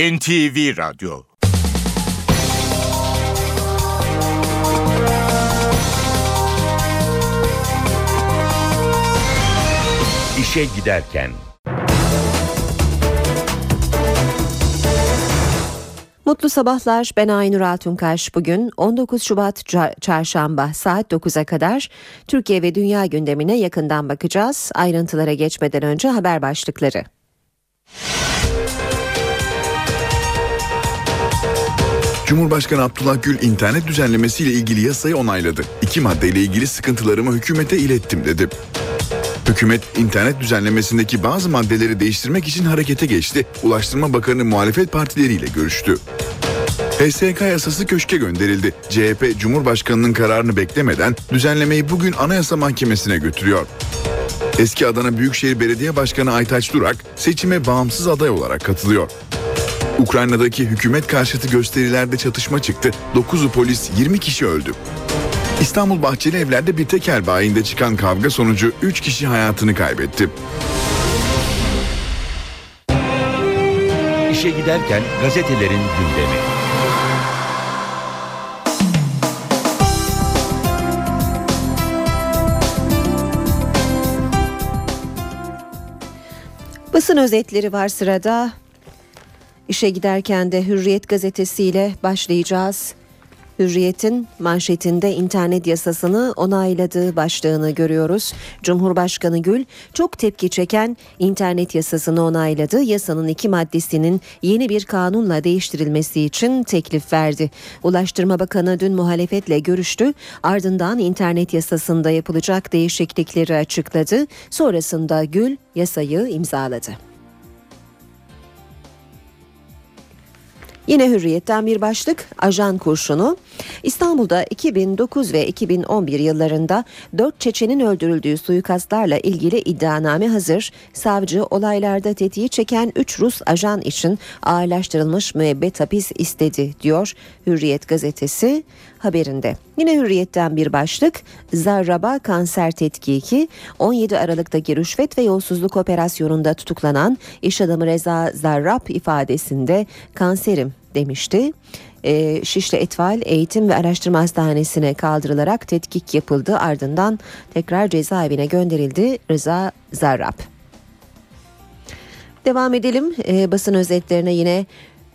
NTV Radyo İşe Giderken Mutlu sabahlar. Ben Aynur Altunkaş. Bugün 19 Şubat Çarşamba saat 9'a kadar Türkiye ve dünya gündemine yakından bakacağız. Ayrıntılara geçmeden önce haber başlıkları. Cumhurbaşkanı Abdullah Gül internet düzenlemesiyle ilgili yasayı onayladı. İki maddeyle ilgili sıkıntılarımı hükümete ilettim dedi. Hükümet internet düzenlemesindeki bazı maddeleri değiştirmek için harekete geçti. Ulaştırma Bakanı muhalefet partileriyle görüştü. HSK yasası köşke gönderildi. CHP Cumhurbaşkanı'nın kararını beklemeden düzenlemeyi bugün Anayasa Mahkemesi'ne götürüyor. Eski Adana Büyükşehir Belediye Başkanı Aytaç Durak seçime bağımsız aday olarak katılıyor. Ukrayna'daki hükümet karşıtı gösterilerde çatışma çıktı. 9'u polis 20 kişi öldü. İstanbul Bahçeli Evler'de bir tekel bayinde çıkan kavga sonucu 3 kişi hayatını kaybetti. İşe giderken gazetelerin gündemi. Basın özetleri var sırada. İşe giderken de Hürriyet gazetesiyle başlayacağız. Hürriyet'in manşetinde internet yasasını onayladığı başlığını görüyoruz. Cumhurbaşkanı Gül çok tepki çeken internet yasasını onayladı. Yasanın iki maddesinin yeni bir kanunla değiştirilmesi için teklif verdi. Ulaştırma Bakanı dün muhalefetle görüştü. Ardından internet yasasında yapılacak değişiklikleri açıkladı. Sonrasında Gül yasayı imzaladı. Yine hürriyetten bir başlık ajan kurşunu. İstanbul'da 2009 ve 2011 yıllarında 4 Çeçenin öldürüldüğü suikastlarla ilgili iddianame hazır. Savcı olaylarda tetiği çeken 3 Rus ajan için ağırlaştırılmış müebbet hapis istedi diyor Hürriyet gazetesi haberinde. Yine Hürriyet'ten bir başlık Zarrab'a kanser tetkiki 17 Aralık'taki rüşvet ve yolsuzluk operasyonunda tutuklanan iş adamı Reza Zarrab ifadesinde kanserim demişti. E, Şişli Etval Eğitim ve Araştırma Hastanesi'ne kaldırılarak tetkik yapıldı. Ardından tekrar cezaevine gönderildi Rıza Zarrab. Devam edelim e, basın özetlerine yine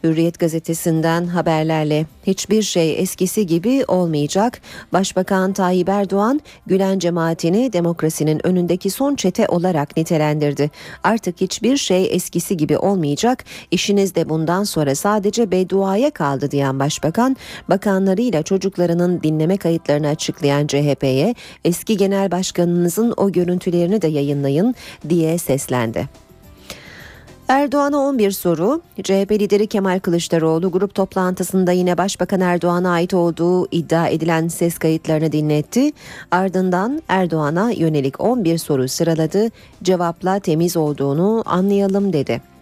Hürriyet gazetesinden haberlerle hiçbir şey eskisi gibi olmayacak. Başbakan Tayyip Erdoğan Gülen cemaatini demokrasinin önündeki son çete olarak nitelendirdi. Artık hiçbir şey eskisi gibi olmayacak. İşiniz de bundan sonra sadece bedduaya kaldı diyen başbakan bakanlarıyla çocuklarının dinleme kayıtlarını açıklayan CHP'ye eski genel başkanınızın o görüntülerini de yayınlayın diye seslendi. Erdoğan'a 11 soru. CHP lideri Kemal Kılıçdaroğlu grup toplantısında yine Başbakan Erdoğan'a ait olduğu iddia edilen ses kayıtlarını dinletti. Ardından Erdoğan'a yönelik 11 soru sıraladı. Cevapla temiz olduğunu anlayalım dedi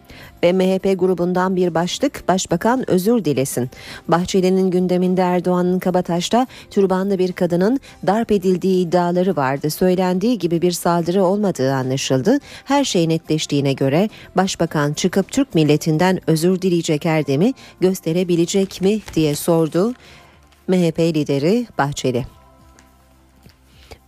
ve MHP grubundan bir başlık Başbakan özür dilesin. Bahçeli'nin gündeminde Erdoğan'ın Kabataş'ta türbanlı bir kadının darp edildiği iddiaları vardı. Söylendiği gibi bir saldırı olmadığı anlaşıldı. Her şey netleştiğine göre Başbakan çıkıp Türk milletinden özür dileyecek erdemi gösterebilecek mi diye sordu. MHP lideri Bahçeli.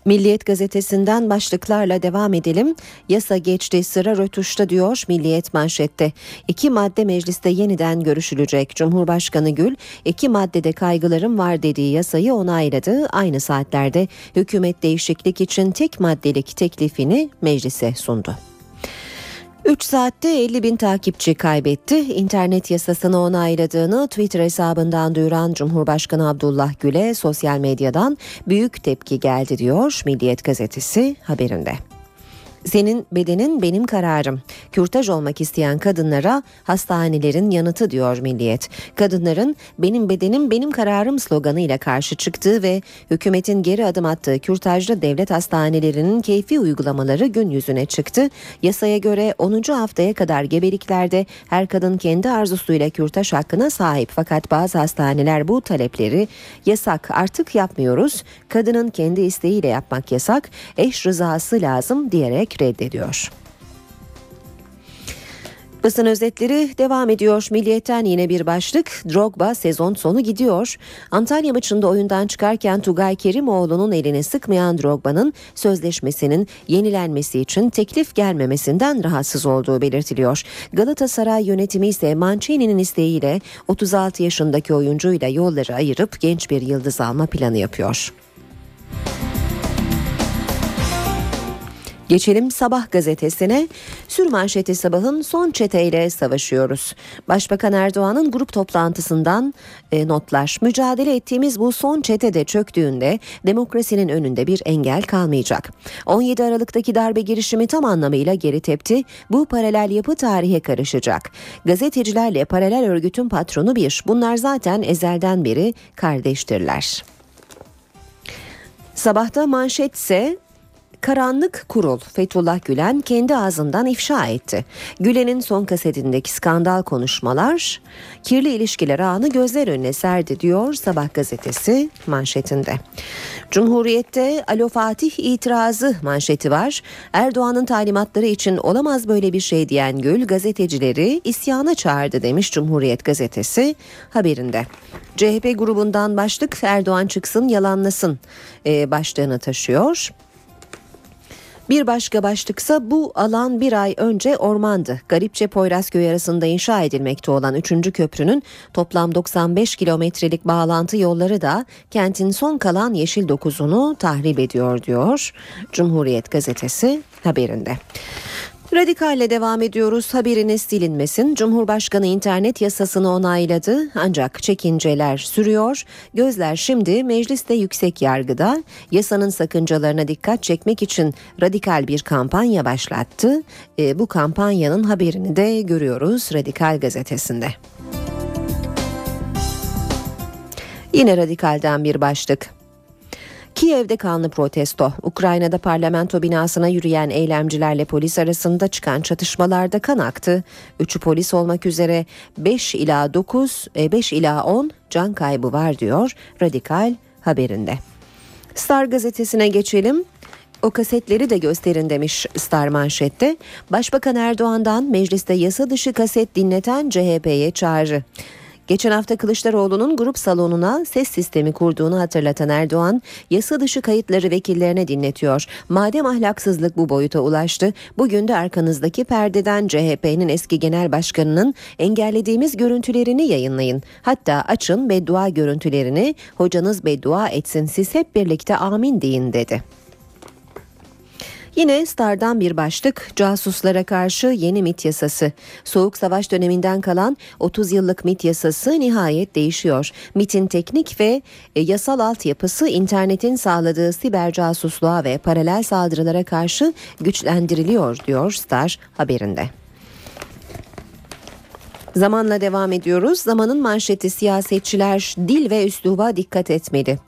Milliyet gazetesinden başlıklarla devam edelim. Yasa geçti sıra rötuşta diyor Milliyet manşette. İki madde mecliste yeniden görüşülecek. Cumhurbaşkanı Gül iki maddede kaygılarım var dediği yasayı onayladı. Aynı saatlerde hükümet değişiklik için tek maddelik teklifini meclise sundu. 3 saatte 50 bin takipçi kaybetti. İnternet yasasını onayladığını Twitter hesabından duyuran Cumhurbaşkanı Abdullah Gül'e sosyal medyadan büyük tepki geldi diyor Milliyet gazetesi haberinde. Senin bedenin benim kararım. Kürtaj olmak isteyen kadınlara hastanelerin yanıtı diyor Milliyet. Kadınların benim bedenim benim kararım sloganıyla karşı çıktığı ve hükümetin geri adım attığı kürtajlı devlet hastanelerinin keyfi uygulamaları gün yüzüne çıktı. Yasaya göre 10. haftaya kadar gebeliklerde her kadın kendi arzusuyla kürtaj hakkına sahip fakat bazı hastaneler bu talepleri yasak artık yapmıyoruz. Kadının kendi isteğiyle yapmak yasak. Eş rızası lazım diyerek reddediyor. Basın özetleri devam ediyor. Milliyetten yine bir başlık. Drogba sezon sonu gidiyor. Antalya maçında oyundan çıkarken Tugay Kerimoğlu'nun elini sıkmayan Drogba'nın sözleşmesinin yenilenmesi için teklif gelmemesinden rahatsız olduğu belirtiliyor. Galatasaray yönetimi ise Mancini'nin isteğiyle 36 yaşındaki oyuncuyla yolları ayırıp genç bir yıldız alma planı yapıyor. Geçelim Sabah gazetesine. Sürmanşeti sabahın son çeteyle savaşıyoruz. Başbakan Erdoğan'ın grup toplantısından e, notlar. Mücadele ettiğimiz bu son çete de çöktüğünde demokrasinin önünde bir engel kalmayacak. 17 Aralık'taki darbe girişimi tam anlamıyla geri tepti. Bu paralel yapı tarihe karışacak. Gazetecilerle paralel örgütün patronu bir. Bunlar zaten ezelden beri kardeştirler. Sabahta manşet ise Karanlık Kurul Fethullah Gülen kendi ağzından ifşa etti. Gülen'in son kasetindeki skandal konuşmalar kirli ilişkiler anı gözler önüne serdi diyor Sabah gazetesi manşetinde. Cumhuriyette Alo Fatih itirazı manşeti var. Erdoğan'ın talimatları için olamaz böyle bir şey diyen Gül gazetecileri isyana çağırdı demiş Cumhuriyet gazetesi haberinde. CHP grubundan başlık Erdoğan çıksın yalanlasın e, başlığını taşıyor. Bir başka başlıksa bu alan bir ay önce ormandı. Garipçe Poyrazköy arasında inşa edilmekte olan 3. köprünün toplam 95 kilometrelik bağlantı yolları da kentin son kalan yeşil dokuzunu tahrip ediyor diyor Cumhuriyet gazetesi haberinde. Radikalle devam ediyoruz. Haberiniz silinmesin. Cumhurbaşkanı internet yasasını onayladı ancak çekinceler sürüyor. Gözler şimdi mecliste yüksek yargıda yasanın sakıncalarına dikkat çekmek için radikal bir kampanya başlattı. E, bu kampanyanın haberini de görüyoruz Radikal gazetesinde. Yine radikalden bir başlık. Kiev'de kanlı protesto. Ukrayna'da parlamento binasına yürüyen eylemcilerle polis arasında çıkan çatışmalarda kan aktı. Üçü polis olmak üzere 5 ila 9, 5 e, ila 10 can kaybı var diyor Radikal haberinde. Star gazetesine geçelim. O kasetleri de gösterin demiş Star manşette. Başbakan Erdoğan'dan mecliste yasa dışı kaset dinleten CHP'ye çağrı. Geçen hafta Kılıçdaroğlu'nun grup salonuna ses sistemi kurduğunu hatırlatan Erdoğan, yasa dışı kayıtları vekillerine dinletiyor. Madem ahlaksızlık bu boyuta ulaştı, bugün de arkanızdaki perdeden CHP'nin eski genel başkanının engellediğimiz görüntülerini yayınlayın. Hatta açın beddua görüntülerini, hocanız beddua etsin siz hep birlikte amin deyin dedi. Yine Star'dan bir başlık casuslara karşı yeni MIT yasası. Soğuk savaş döneminden kalan 30 yıllık MIT yasası nihayet değişiyor. MIT'in teknik ve e, yasal altyapısı internetin sağladığı siber casusluğa ve paralel saldırılara karşı güçlendiriliyor diyor Star haberinde. Zamanla devam ediyoruz. Zamanın manşeti siyasetçiler dil ve üsluba dikkat etmeli.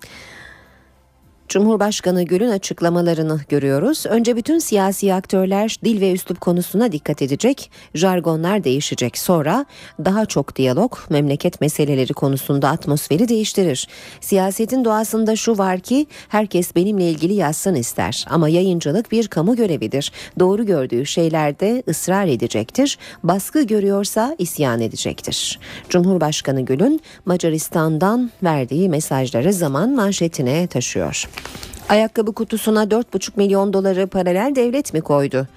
Cumhurbaşkanı Gül'ün açıklamalarını görüyoruz. Önce bütün siyasi aktörler dil ve üslup konusuna dikkat edecek, jargonlar değişecek. Sonra daha çok diyalog, memleket meseleleri konusunda atmosferi değiştirir. Siyasetin doğasında şu var ki herkes benimle ilgili yazsın ister ama yayıncılık bir kamu görevidir. Doğru gördüğü şeylerde ısrar edecektir. Baskı görüyorsa isyan edecektir. Cumhurbaşkanı Gül'ün Macaristan'dan verdiği mesajları zaman manşetine taşıyor. Ayakkabı kutusuna 4,5 milyon doları paralel devlet mi koydu?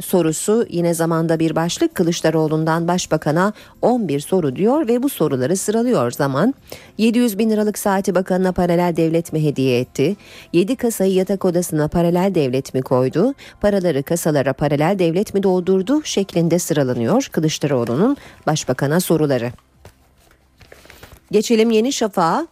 sorusu yine zamanda bir başlık Kılıçdaroğlu'ndan başbakana 11 soru diyor ve bu soruları sıralıyor zaman. 700 bin liralık saati bakanına paralel devlet mi hediye etti? 7 kasayı yatak odasına paralel devlet mi koydu? Paraları kasalara paralel devlet mi doldurdu? şeklinde sıralanıyor Kılıçdaroğlu'nun başbakana soruları. Geçelim Yeni Şafak'a.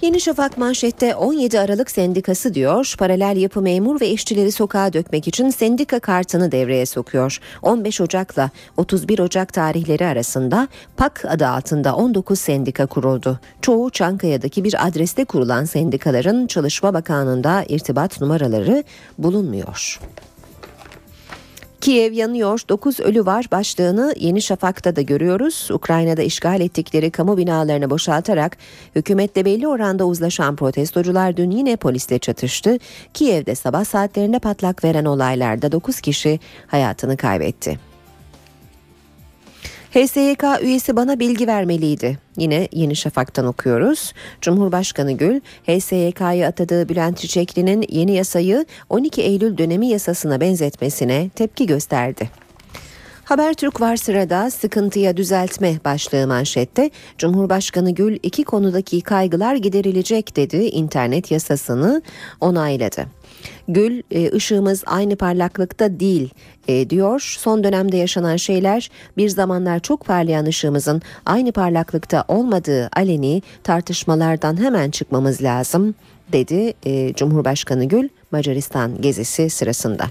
Yeni Şafak manşette 17 Aralık sendikası diyor, paralel yapı memur ve işçileri sokağa dökmek için sendika kartını devreye sokuyor. 15 Ocak'la 31 Ocak tarihleri arasında PAK adı altında 19 sendika kuruldu. Çoğu Çankaya'daki bir adreste kurulan sendikaların Çalışma Bakanlığı'nda irtibat numaraları bulunmuyor. Kiev yanıyor, 9 ölü var başlığını Yeni Şafak'ta da görüyoruz. Ukrayna'da işgal ettikleri kamu binalarını boşaltarak hükümetle belli oranda uzlaşan protestocular dün yine polisle çatıştı. Kiev'de sabah saatlerinde patlak veren olaylarda 9 kişi hayatını kaybetti. HSYK üyesi bana bilgi vermeliydi. Yine Yeni Şafak'tan okuyoruz. Cumhurbaşkanı Gül, HSYK'yı atadığı Bülent Çiçekli'nin yeni yasayı 12 Eylül dönemi yasasına benzetmesine tepki gösterdi. Habertürk var sırada sıkıntıya düzeltme başlığı manşette Cumhurbaşkanı Gül iki konudaki kaygılar giderilecek dedi internet yasasını onayladı. Gül e, ışığımız aynı parlaklıkta değil e, diyor. Son dönemde yaşanan şeyler bir zamanlar çok parlayan ışığımızın aynı parlaklıkta olmadığı aleni tartışmalardan hemen çıkmamız lazım dedi e, Cumhurbaşkanı Gül Macaristan gezisi sırasında.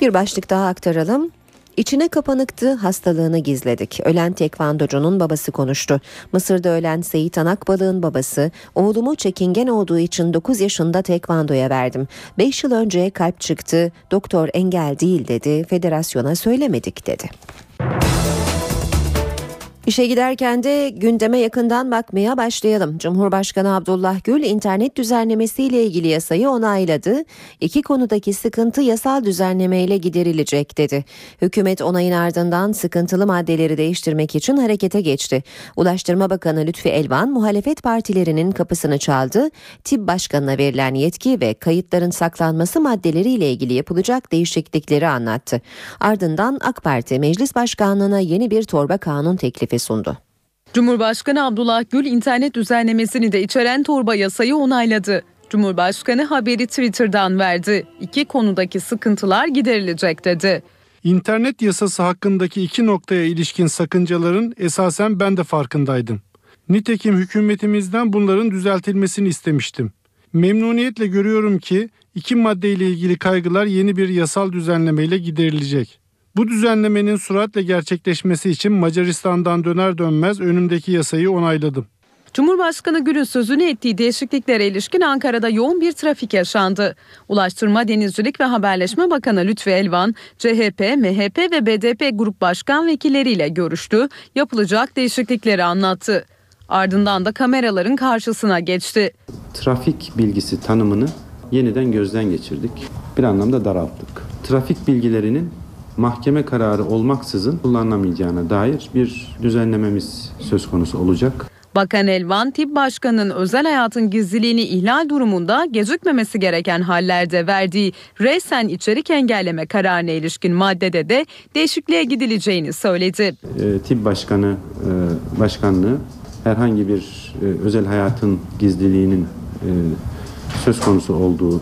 Bir başlık daha aktaralım. İçine kapanıktı, hastalığını gizledik. Ölen tekvandocunun babası konuştu. Mısır'da ölen Seyit Anakbalık'ın babası, oğlumu çekingen olduğu için 9 yaşında tekvandoya verdim. 5 yıl önce kalp çıktı, doktor engel değil dedi, federasyona söylemedik dedi. İşe giderken de gündeme yakından bakmaya başlayalım. Cumhurbaşkanı Abdullah Gül internet düzenlemesiyle ilgili yasayı onayladı. İki konudaki sıkıntı yasal düzenlemeyle giderilecek dedi. Hükümet onayın ardından sıkıntılı maddeleri değiştirmek için harekete geçti. Ulaştırma Bakanı Lütfi Elvan muhalefet partilerinin kapısını çaldı. TİB Başkanı'na verilen yetki ve kayıtların saklanması maddeleriyle ilgili yapılacak değişiklikleri anlattı. Ardından AK Parti Meclis Başkanlığı'na yeni bir torba kanun teklifi teklifi sundu. Cumhurbaşkanı Abdullah Gül internet düzenlemesini de içeren torba yasayı onayladı. Cumhurbaşkanı haberi Twitter'dan verdi. İki konudaki sıkıntılar giderilecek dedi. İnternet yasası hakkındaki iki noktaya ilişkin sakıncaların esasen ben de farkındaydım. Nitekim hükümetimizden bunların düzeltilmesini istemiştim. Memnuniyetle görüyorum ki iki maddeyle ilgili kaygılar yeni bir yasal düzenlemeyle giderilecek. Bu düzenlemenin süratle gerçekleşmesi için Macaristan'dan döner dönmez önümdeki yasayı onayladım. Cumhurbaşkanı Gül'ün sözünü ettiği değişikliklere ilişkin Ankara'da yoğun bir trafik yaşandı. Ulaştırma, Denizcilik ve Haberleşme Bakanı Lütfi Elvan, CHP, MHP ve BDP grup başkan vekilleriyle görüştü, yapılacak değişiklikleri anlattı. Ardından da kameraların karşısına geçti. Trafik bilgisi tanımını yeniden gözden geçirdik. Bir anlamda daralttık. Trafik bilgilerinin mahkeme kararı olmaksızın kullanılamayacağına dair bir düzenlememiz söz konusu olacak. Bakan Elvan, tip başkanının özel hayatın gizliliğini ihlal durumunda gecikmemesi gereken hallerde verdiği resen içerik engelleme kararına ilişkin maddede de değişikliğe gidileceğini söyledi. E, tip başkanı e, başkanlığı herhangi bir e, özel hayatın gizliliğinin e, söz konusu olduğu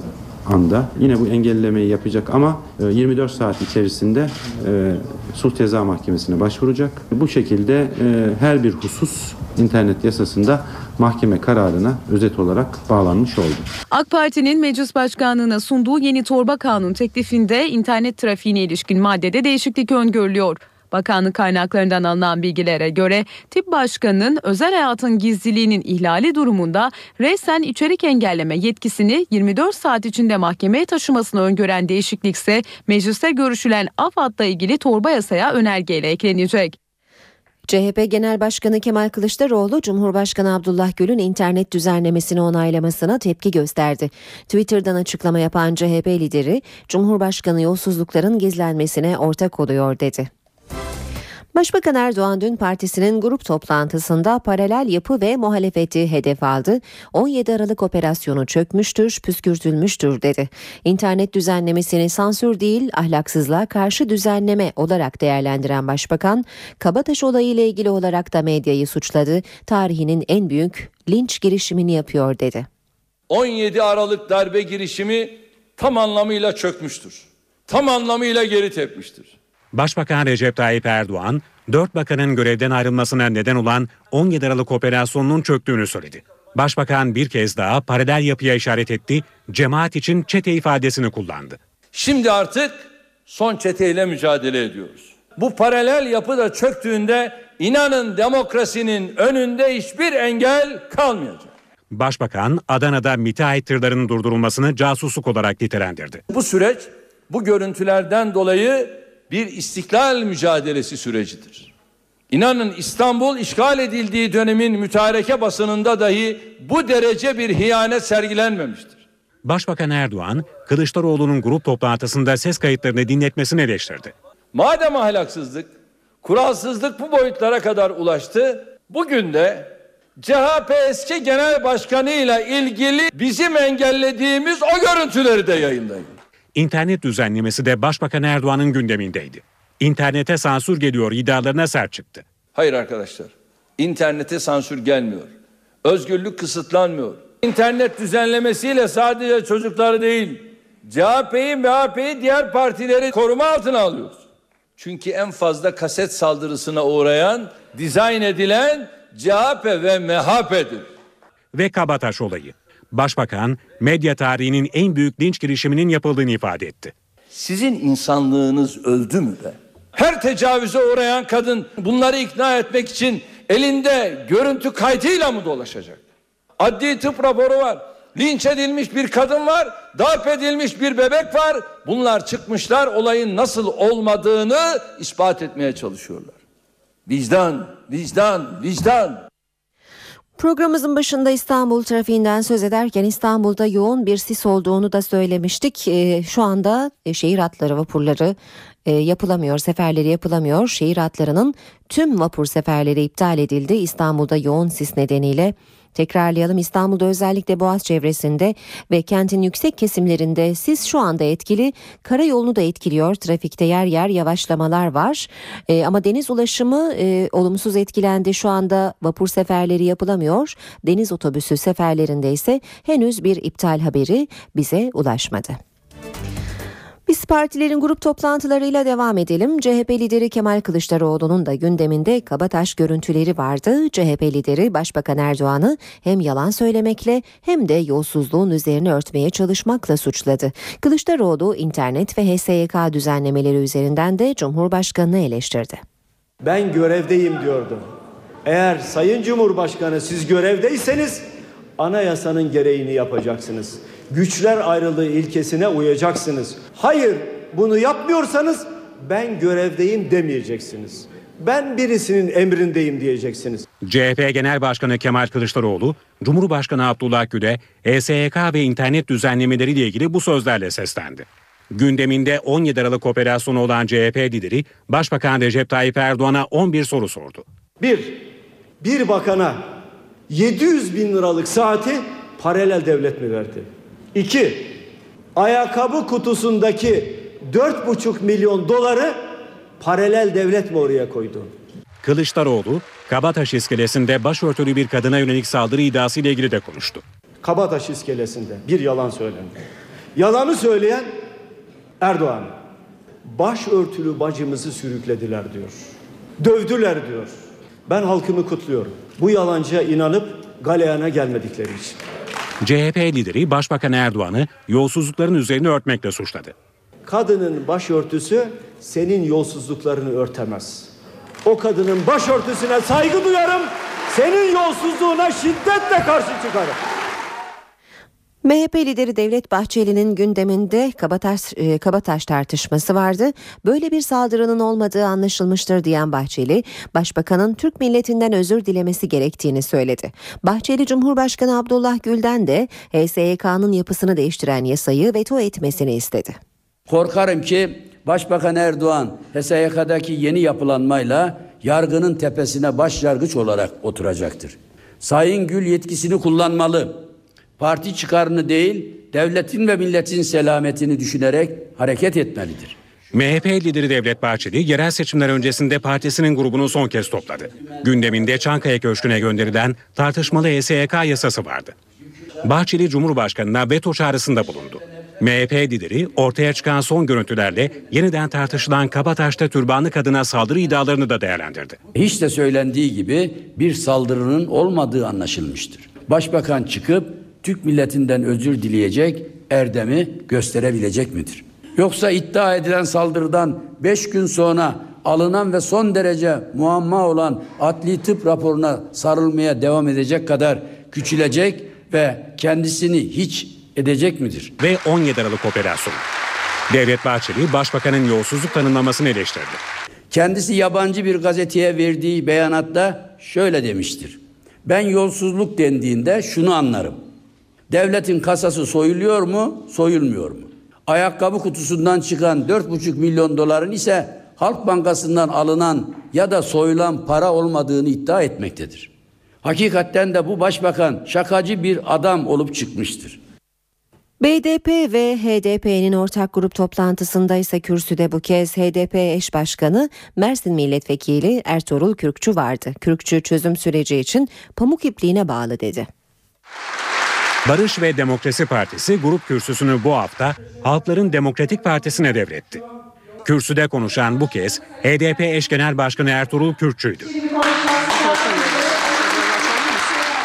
anda yine bu engellemeyi yapacak ama 24 e, saat içerisinde e, sulh ceza mahkemesine başvuracak. Bu şekilde e, her bir husus internet yasasında mahkeme kararına özet olarak bağlanmış oldu. AK Parti'nin meclis başkanlığına sunduğu yeni torba kanun teklifinde internet trafiğine ilişkin maddede değişiklik öngörülüyor. Bakanlık kaynaklarından alınan bilgilere göre tip başkanının özel hayatın gizliliğinin ihlali durumunda resen içerik engelleme yetkisini 24 saat içinde mahkemeye taşımasını öngören değişiklikse mecliste görüşülen AFAD'la ilgili torba yasaya önergeyle eklenecek. CHP Genel Başkanı Kemal Kılıçdaroğlu, Cumhurbaşkanı Abdullah Gül'ün internet düzenlemesini onaylamasına tepki gösterdi. Twitter'dan açıklama yapan CHP lideri, Cumhurbaşkanı yolsuzlukların gizlenmesine ortak oluyor dedi. Başbakan Erdoğan dün partisinin grup toplantısında paralel yapı ve muhalefeti hedef aldı. 17 Aralık operasyonu çökmüştür, püskürtülmüştür dedi. İnternet düzenlemesini sansür değil ahlaksızlığa karşı düzenleme olarak değerlendiren başbakan, Kabataş olayı ile ilgili olarak da medyayı suçladı. Tarihinin en büyük linç girişimini yapıyor dedi. 17 Aralık darbe girişimi tam anlamıyla çökmüştür. Tam anlamıyla geri tepmiştir. Başbakan Recep Tayyip Erdoğan, dört bakanın görevden ayrılmasına neden olan 17 Aralık operasyonunun çöktüğünü söyledi. Başbakan bir kez daha paralel yapıya işaret etti, cemaat için çete ifadesini kullandı. Şimdi artık son çeteyle mücadele ediyoruz. Bu paralel yapı da çöktüğünde inanın demokrasinin önünde hiçbir engel kalmayacak. Başbakan Adana'da müteahhit tırların durdurulmasını casusluk olarak nitelendirdi. Bu süreç bu görüntülerden dolayı bir istiklal mücadelesi sürecidir. İnanın İstanbul işgal edildiği dönemin mütareke basınında dahi bu derece bir hiyanet sergilenmemiştir. Başbakan Erdoğan, Kılıçdaroğlu'nun grup toplantısında ses kayıtlarını dinletmesini eleştirdi. Madem ahlaksızlık, Kuralsızlık bu boyutlara kadar ulaştı. Bugün de CHP eski genel başkanıyla ilgili bizim engellediğimiz o görüntüleri de yayınlayın. İnternet düzenlemesi de Başbakan Erdoğan'ın gündemindeydi. İnternete sansür geliyor iddialarına sert çıktı. Hayır arkadaşlar. İnternete sansür gelmiyor. Özgürlük kısıtlanmıyor. İnternet düzenlemesiyle sadece çocukları değil, CHP'yi, MHP'yi diğer partileri koruma altına alıyoruz. Çünkü en fazla kaset saldırısına uğrayan, dizayn edilen CHP ve MHP'dir. Ve Kabataş olayı. Başbakan medya tarihinin en büyük linç girişiminin yapıldığını ifade etti. Sizin insanlığınız öldü mü be? Her tecavüze uğrayan kadın bunları ikna etmek için elinde görüntü kaydıyla mı dolaşacak? Adli tıp raporu var. Linç edilmiş bir kadın var, darp edilmiş bir bebek var. Bunlar çıkmışlar olayın nasıl olmadığını ispat etmeye çalışıyorlar. Vicdan, vicdan, vicdan. Programımızın başında İstanbul trafiğinden söz ederken İstanbul'da yoğun bir sis olduğunu da söylemiştik. Ee, şu anda e, şehir hatları vapurları e, yapılamıyor, seferleri yapılamıyor. Şehir hatlarının tüm vapur seferleri iptal edildi. İstanbul'da yoğun sis nedeniyle Tekrarlayalım İstanbul'da özellikle Boğaz çevresinde ve kentin yüksek kesimlerinde sis şu anda etkili. Karayolunu da etkiliyor. Trafikte yer yer yavaşlamalar var. E, ama deniz ulaşımı e, olumsuz etkilendi. Şu anda vapur seferleri yapılamıyor. Deniz otobüsü seferlerinde ise henüz bir iptal haberi bize ulaşmadı. Biz partilerin grup toplantılarıyla devam edelim. CHP lideri Kemal Kılıçdaroğlu'nun da gündeminde kabataş görüntüleri vardı. CHP lideri Başbakan Erdoğan'ı hem yalan söylemekle hem de yolsuzluğun üzerine örtmeye çalışmakla suçladı. Kılıçdaroğlu internet ve HSYK düzenlemeleri üzerinden de Cumhurbaşkanı'nı eleştirdi. Ben görevdeyim diyordu. Eğer Sayın Cumhurbaşkanı siz görevdeyseniz anayasanın gereğini yapacaksınız güçler ayrılığı ilkesine uyacaksınız. Hayır bunu yapmıyorsanız ben görevdeyim demeyeceksiniz. Ben birisinin emrindeyim diyeceksiniz. CHP Genel Başkanı Kemal Kılıçdaroğlu, Cumhurbaşkanı Abdullah Gül'e ESYK ve internet düzenlemeleriyle ilgili bu sözlerle seslendi. Gündeminde 17 Aralık operasyonu olan CHP lideri Başbakan Recep Tayyip Erdoğan'a 11 soru sordu. Bir, bir bakana 700 bin liralık saati paralel devlet mi verdi? İki, ayakkabı kutusundaki dört buçuk milyon doları paralel devlet mi oraya koydu? Kılıçdaroğlu, Kabataş iskelesinde başörtülü bir kadına yönelik saldırı iddiası ile ilgili de konuştu. Kabataş iskelesinde bir yalan söylendi. Yalanı söyleyen Erdoğan. Başörtülü bacımızı sürüklediler diyor. Dövdüler diyor. Ben halkımı kutluyorum. Bu yalancıya inanıp galeyana gelmedikleri için. CHP lideri Başbakan Erdoğan'ı yolsuzlukların üzerine örtmekle suçladı. Kadının başörtüsü senin yolsuzluklarını örtemez. O kadının başörtüsüne saygı duyarım. Senin yolsuzluğuna şiddetle karşı çıkarım. MHP lideri Devlet Bahçeli'nin gündeminde Kabataş, e, Kabataş tartışması vardı. Böyle bir saldırının olmadığı anlaşılmıştır diyen Bahçeli, Başbakanın Türk milletinden özür dilemesi gerektiğini söyledi. Bahçeli Cumhurbaşkanı Abdullah Gül'den de HSYK'nın yapısını değiştiren yasayı veto etmesini istedi. Korkarım ki Başbakan Erdoğan HSYK'daki yeni yapılanmayla yargının tepesine baş yargıç olarak oturacaktır. Sayın Gül yetkisini kullanmalı parti çıkarını değil, devletin ve milletin selametini düşünerek hareket etmelidir. MHP lideri Devlet Bahçeli yerel seçimler öncesinde partisinin grubunu son kez topladı. Gündeminde Çankaya Köşkü'ne gönderilen tartışmalı ESYK yasası vardı. Bahçeli Cumhurbaşkanı'na veto çağrısında bulundu. MHP lideri ortaya çıkan son görüntülerle yeniden tartışılan Kabataş'ta türbanlı kadına saldırı iddialarını da değerlendirdi. Hiç de söylendiği gibi bir saldırının olmadığı anlaşılmıştır. Başbakan çıkıp Türk milletinden özür dileyecek erdemi gösterebilecek midir? Yoksa iddia edilen saldırıdan beş gün sonra alınan ve son derece muamma olan adli tıp raporuna sarılmaya devam edecek kadar küçülecek ve kendisini hiç edecek midir? Ve 17 Aralık operasyonu. Devlet Bahçeli başbakanın yolsuzluk tanımlamasını eleştirdi. Kendisi yabancı bir gazeteye verdiği beyanatta şöyle demiştir. Ben yolsuzluk dendiğinde şunu anlarım. Devletin kasası soyuluyor mu, soyulmuyor mu? Ayakkabı kutusundan çıkan 4,5 milyon doların ise Halk Bankası'ndan alınan ya da soyulan para olmadığını iddia etmektedir. Hakikatten de bu başbakan şakacı bir adam olup çıkmıştır. BDP ve HDP'nin ortak grup toplantısında ise kürsüde bu kez HDP eş başkanı Mersin Milletvekili Ertuğrul Kürkçü vardı. Kürkçü çözüm süreci için pamuk ipliğine bağlı dedi. Barış ve Demokrasi Partisi grup kürsüsünü bu hafta Halkların Demokratik Partisi'ne devretti. Kürsüde konuşan bu kez HDP eş genel başkanı Ertuğrul Kürkçü'ydü.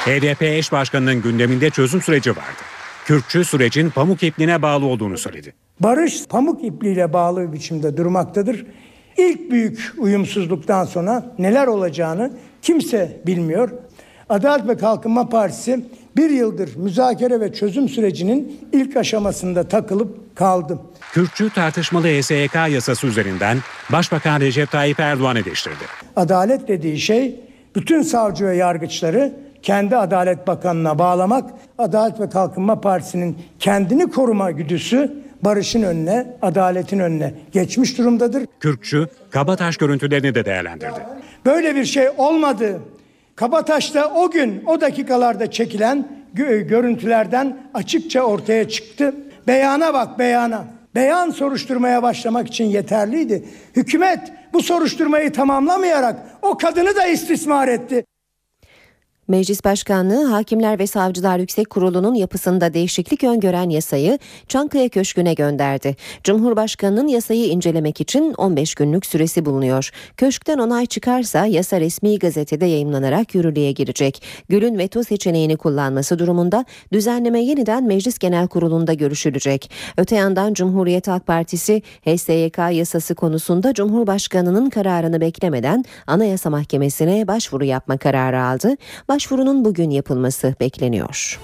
HDP eş başkanının gündeminde çözüm süreci vardı. Kürkçü sürecin pamuk ipliğine bağlı olduğunu söyledi. Barış pamuk ipliğiyle bağlı biçimde durmaktadır. İlk büyük uyumsuzluktan sonra neler olacağını kimse bilmiyor. Adalet ve Kalkınma Partisi bir yıldır müzakere ve çözüm sürecinin ilk aşamasında takılıp kaldı. Kürkçü tartışmalı HSYK yasası üzerinden Başbakan Recep Tayyip Erdoğan eleştirdi. Adalet dediği şey bütün savcı ve yargıçları kendi Adalet Bakanı'na bağlamak, Adalet ve Kalkınma Partisi'nin kendini koruma güdüsü barışın önüne, adaletin önüne geçmiş durumdadır. Kürkçü, Kabataş görüntülerini de değerlendirdi. Böyle bir şey olmadı. Kabataş'ta o gün, o dakikalarda çekilen görüntülerden açıkça ortaya çıktı. Beyana bak beyana. Beyan soruşturmaya başlamak için yeterliydi. Hükümet bu soruşturmayı tamamlamayarak o kadını da istismar etti. Meclis Başkanlığı Hakimler ve Savcılar Yüksek Kurulu'nun yapısında değişiklik öngören yasayı Çankaya Köşkü'ne gönderdi. Cumhurbaşkanının yasayı incelemek için 15 günlük süresi bulunuyor. Köşkten onay çıkarsa yasa resmi gazetede yayımlanarak yürürlüğe girecek. Gül'ün veto seçeneğini kullanması durumunda düzenleme yeniden Meclis Genel Kurulu'nda görüşülecek. Öte yandan Cumhuriyet Halk Partisi HSYK yasası konusunda Cumhurbaşkanının kararını beklemeden Anayasa Mahkemesi'ne başvuru yapma kararı aldı başvurunun bugün yapılması bekleniyor.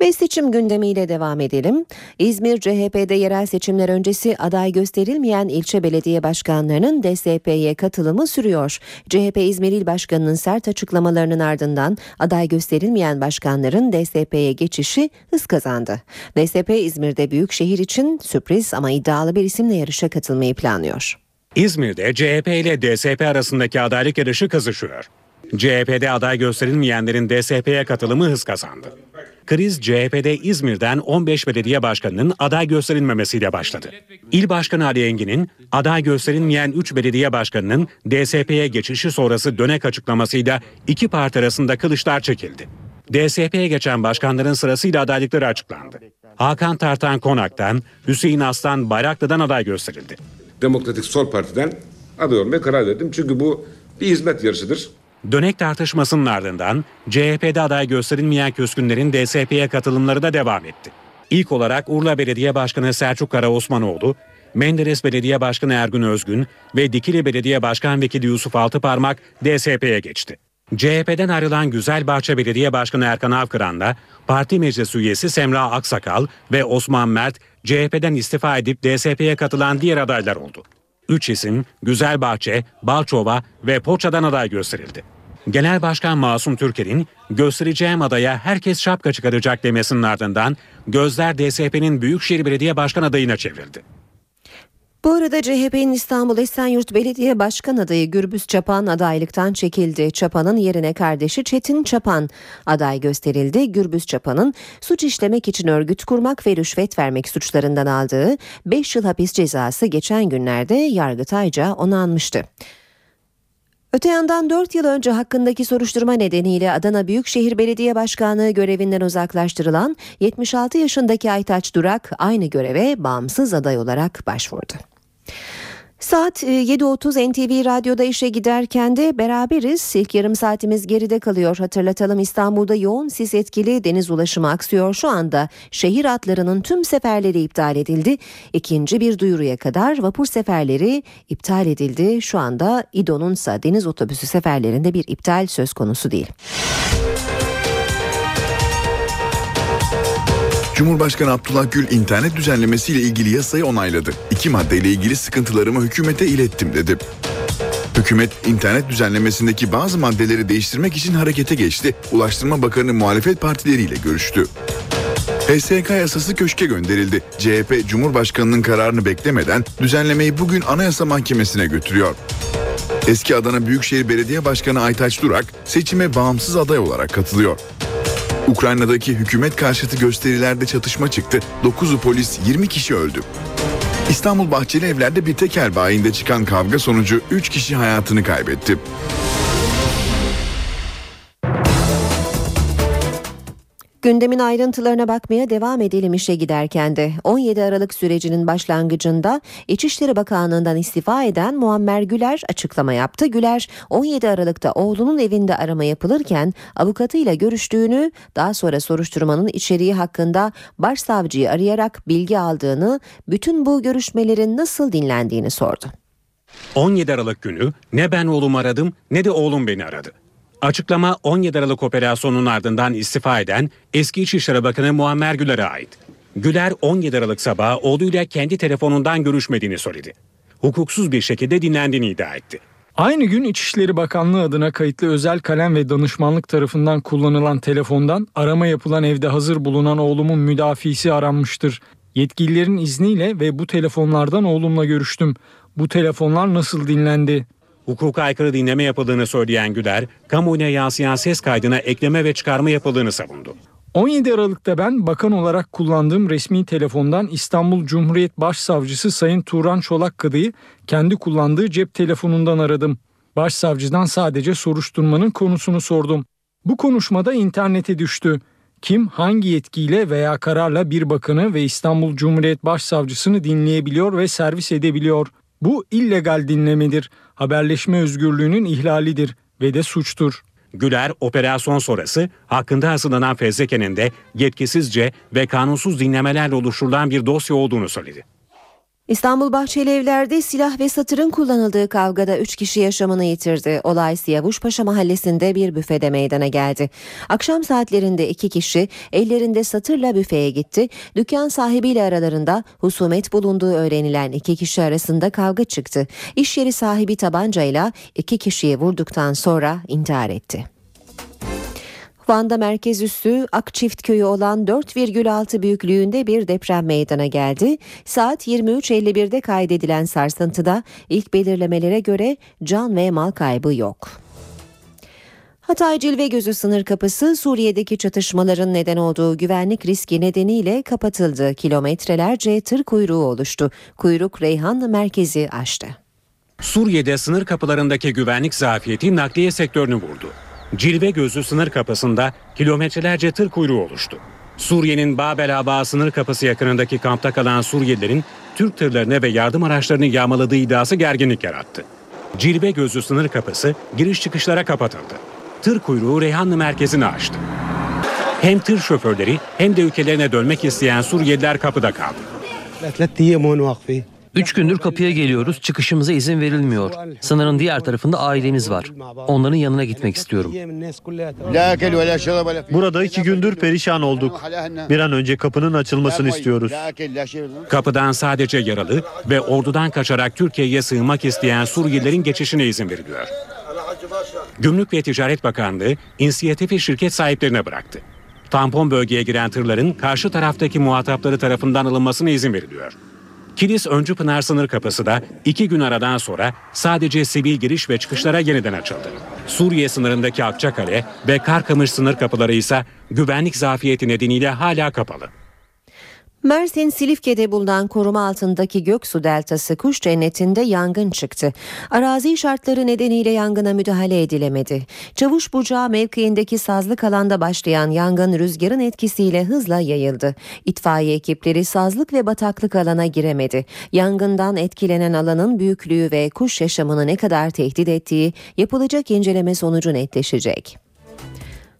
Ve seçim gündemiyle devam edelim. İzmir CHP'de yerel seçimler öncesi aday gösterilmeyen ilçe belediye başkanlarının DSP'ye katılımı sürüyor. CHP İzmir İl Başkanı'nın sert açıklamalarının ardından aday gösterilmeyen başkanların DSP'ye geçişi hız kazandı. DSP İzmir'de büyük şehir için sürpriz ama iddialı bir isimle yarışa katılmayı planlıyor. İzmir'de CHP ile DSP arasındaki adaylık yarışı kızışıyor. CHP'de aday gösterilmeyenlerin DSP'ye katılımı hız kazandı. Kriz CHP'de İzmir'den 15 belediye başkanının aday gösterilmemesiyle başladı. İl Başkanı Ali Engin'in aday gösterilmeyen 3 belediye başkanının DSP'ye geçişi sonrası dönek açıklamasıyla iki parti arasında kılıçlar çekildi. DSP'ye geçen başkanların sırasıyla adaylıkları açıklandı. Hakan Tartan Konak'tan, Hüseyin Aslan Bayraklı'dan aday gösterildi. Demokratik Sol Parti'den aday olmaya karar verdim. Çünkü bu bir hizmet yarışıdır. Dönek tartışmasının ardından CHP'de aday gösterilmeyen küskünlerin DSP'ye katılımları da devam etti. İlk olarak Urla Belediye Başkanı Selçuk Kara Osmanoğlu, Menderes Belediye Başkanı Ergün Özgün ve Dikili Belediye Başkan Vekili Yusuf Altıparmak DSP'ye geçti. CHP'den ayrılan Güzelbahçe Belediye Başkanı Erkan Avkıran'la parti meclis üyesi Semra Aksakal ve Osman Mert CHP'den istifa edip DSP'ye katılan diğer adaylar oldu. Üç isim Güzelbahçe, Balçova ve Poça'dan aday gösterildi. Genel Başkan Masum Türker'in göstereceğim adaya herkes şapka çıkaracak demesinin ardından gözler DSP'nin Büyükşehir Belediye Başkan adayına çevrildi. Bu arada CHP'nin İstanbul Esenyurt Belediye Başkan adayı Gürbüz Çapan adaylıktan çekildi. Çapan'ın yerine kardeşi Çetin Çapan aday gösterildi. Gürbüz Çapan'ın suç işlemek için örgüt kurmak ve rüşvet vermek suçlarından aldığı 5 yıl hapis cezası geçen günlerde Yargıtayca onanmıştı. Öte yandan 4 yıl önce hakkındaki soruşturma nedeniyle Adana Büyükşehir Belediye Başkanlığı görevinden uzaklaştırılan 76 yaşındaki Aytaç Durak aynı göreve bağımsız aday olarak başvurdu. Saat 7.30 e, NTV Radyo'da işe giderken de beraberiz. İlk yarım saatimiz geride kalıyor. Hatırlatalım İstanbul'da yoğun sis etkili deniz ulaşımı aksıyor. Şu anda şehir hatlarının tüm seferleri iptal edildi. İkinci bir duyuruya kadar vapur seferleri iptal edildi. Şu anda İDO'nun ise deniz otobüsü seferlerinde bir iptal söz konusu değil. Cumhurbaşkanı Abdullah Gül internet düzenlemesiyle ilgili yasayı onayladı. İki maddeyle ilgili sıkıntılarımı hükümete ilettim dedi. Hükümet internet düzenlemesindeki bazı maddeleri değiştirmek için harekete geçti. Ulaştırma Bakanı muhalefet partileriyle görüştü. HSK yasası köşke gönderildi. CHP Cumhurbaşkanı'nın kararını beklemeden düzenlemeyi bugün Anayasa Mahkemesi'ne götürüyor. Eski Adana Büyükşehir Belediye Başkanı Aytaç Durak seçime bağımsız aday olarak katılıyor. Ukrayna'daki hükümet karşıtı gösterilerde çatışma çıktı. 9'u polis 20 kişi öldü. İstanbul Bahçeli Evler'de bir tekel bayinde çıkan kavga sonucu 3 kişi hayatını kaybetti. Gündemin ayrıntılarına bakmaya devam edelim işe giderken de 17 Aralık sürecinin başlangıcında İçişleri Bakanlığı'ndan istifa eden Muammer Güler açıklama yaptı. Güler 17 Aralık'ta oğlunun evinde arama yapılırken avukatıyla görüştüğünü daha sonra soruşturmanın içeriği hakkında başsavcıyı arayarak bilgi aldığını bütün bu görüşmelerin nasıl dinlendiğini sordu. 17 Aralık günü ne ben oğlumu aradım ne de oğlum beni aradı. Açıklama 17 Aralık operasyonunun ardından istifa eden eski İçişleri Bakanı Muammer Güler'e ait. Güler 17 Aralık sabahı oğluyla kendi telefonundan görüşmediğini söyledi. Hukuksuz bir şekilde dinlendiğini iddia etti. Aynı gün İçişleri Bakanlığı adına kayıtlı özel kalem ve danışmanlık tarafından kullanılan telefondan arama yapılan evde hazır bulunan oğlumun müdafisi aranmıştır. Yetkililerin izniyle ve bu telefonlardan oğlumla görüştüm. Bu telefonlar nasıl dinlendi? Hukuka aykırı dinleme yapıldığını söyleyen Güler, kamuoyuna yansıyan ses kaydına ekleme ve çıkarma yapıldığını savundu. 17 Aralık'ta ben bakan olarak kullandığım resmi telefondan İstanbul Cumhuriyet Başsavcısı Sayın Turan Çolak Kadı'yı kendi kullandığı cep telefonundan aradım. Başsavcıdan sadece soruşturmanın konusunu sordum. Bu konuşmada internete düştü. Kim hangi yetkiyle veya kararla bir bakanı ve İstanbul Cumhuriyet Başsavcısını dinleyebiliyor ve servis edebiliyor? Bu illegal dinlemedir. Haberleşme özgürlüğünün ihlalidir ve de suçtur. Güler operasyon sonrası hakkında hazırlanan fezlekenin de yetkisizce ve kanunsuz dinlemelerle oluşturulan bir dosya olduğunu söyledi. İstanbul Bahçeli Evler'de silah ve satırın kullanıldığı kavgada 3 kişi yaşamını yitirdi. Olay Siyavuşpaşa mahallesinde bir büfede meydana geldi. Akşam saatlerinde iki kişi ellerinde satırla büfeye gitti. Dükkan sahibiyle aralarında husumet bulunduğu öğrenilen iki kişi arasında kavga çıktı. İş yeri sahibi tabancayla iki kişiyi vurduktan sonra intihar etti. Van'da merkez üssü Akçift köyü olan 4,6 büyüklüğünde bir deprem meydana geldi. Saat 23.51'de kaydedilen sarsıntıda ilk belirlemelere göre can ve mal kaybı yok. Hatay Cilve Gözü sınır kapısı Suriye'deki çatışmaların neden olduğu güvenlik riski nedeniyle kapatıldı. Kilometrelerce tır kuyruğu oluştu. Kuyruk Reyhan merkezi aştı. Suriye'de sınır kapılarındaki güvenlik zafiyeti nakliye sektörünü vurdu. Cilve gözü sınır kapısında kilometrelerce tır kuyruğu oluştu. Suriye'nin Babel Aba sınır kapısı yakınındaki kampta kalan Suriyelilerin Türk tırlarını ve yardım araçlarını yağmaladığı iddiası gerginlik yarattı. Cilve gözü sınır kapısı giriş çıkışlara kapatıldı. Tır kuyruğu Reyhanlı merkezini açtı. Hem tır şoförleri hem de ülkelerine dönmek isteyen Suriyeliler kapıda kaldı. Üç gündür kapıya geliyoruz. Çıkışımıza izin verilmiyor. Sınırın diğer tarafında ailemiz var. Onların yanına gitmek istiyorum. Burada iki gündür perişan olduk. Bir an önce kapının açılmasını istiyoruz. Kapıdan sadece yaralı ve ordudan kaçarak Türkiye'ye sığınmak isteyen Suriyelilerin geçişine izin veriliyor. Gümrük ve Ticaret Bakanlığı inisiyatifi şirket sahiplerine bıraktı. Tampon bölgeye giren tırların karşı taraftaki muhatapları tarafından alınmasına izin veriliyor. Kilis Öncü Pınar sınır kapısı da iki gün aradan sonra sadece sivil giriş ve çıkışlara yeniden açıldı. Suriye sınırındaki Akçakale ve Karkamış sınır kapıları ise güvenlik zafiyeti nedeniyle hala kapalı. Mersin Silifke'de bulunan koruma altındaki Göksu Deltası kuş cennetinde yangın çıktı. Arazi şartları nedeniyle yangına müdahale edilemedi. Çavuş Bucağı mevkiindeki sazlık alanda başlayan yangın rüzgarın etkisiyle hızla yayıldı. İtfaiye ekipleri sazlık ve bataklık alana giremedi. Yangından etkilenen alanın büyüklüğü ve kuş yaşamını ne kadar tehdit ettiği yapılacak inceleme sonucu netleşecek.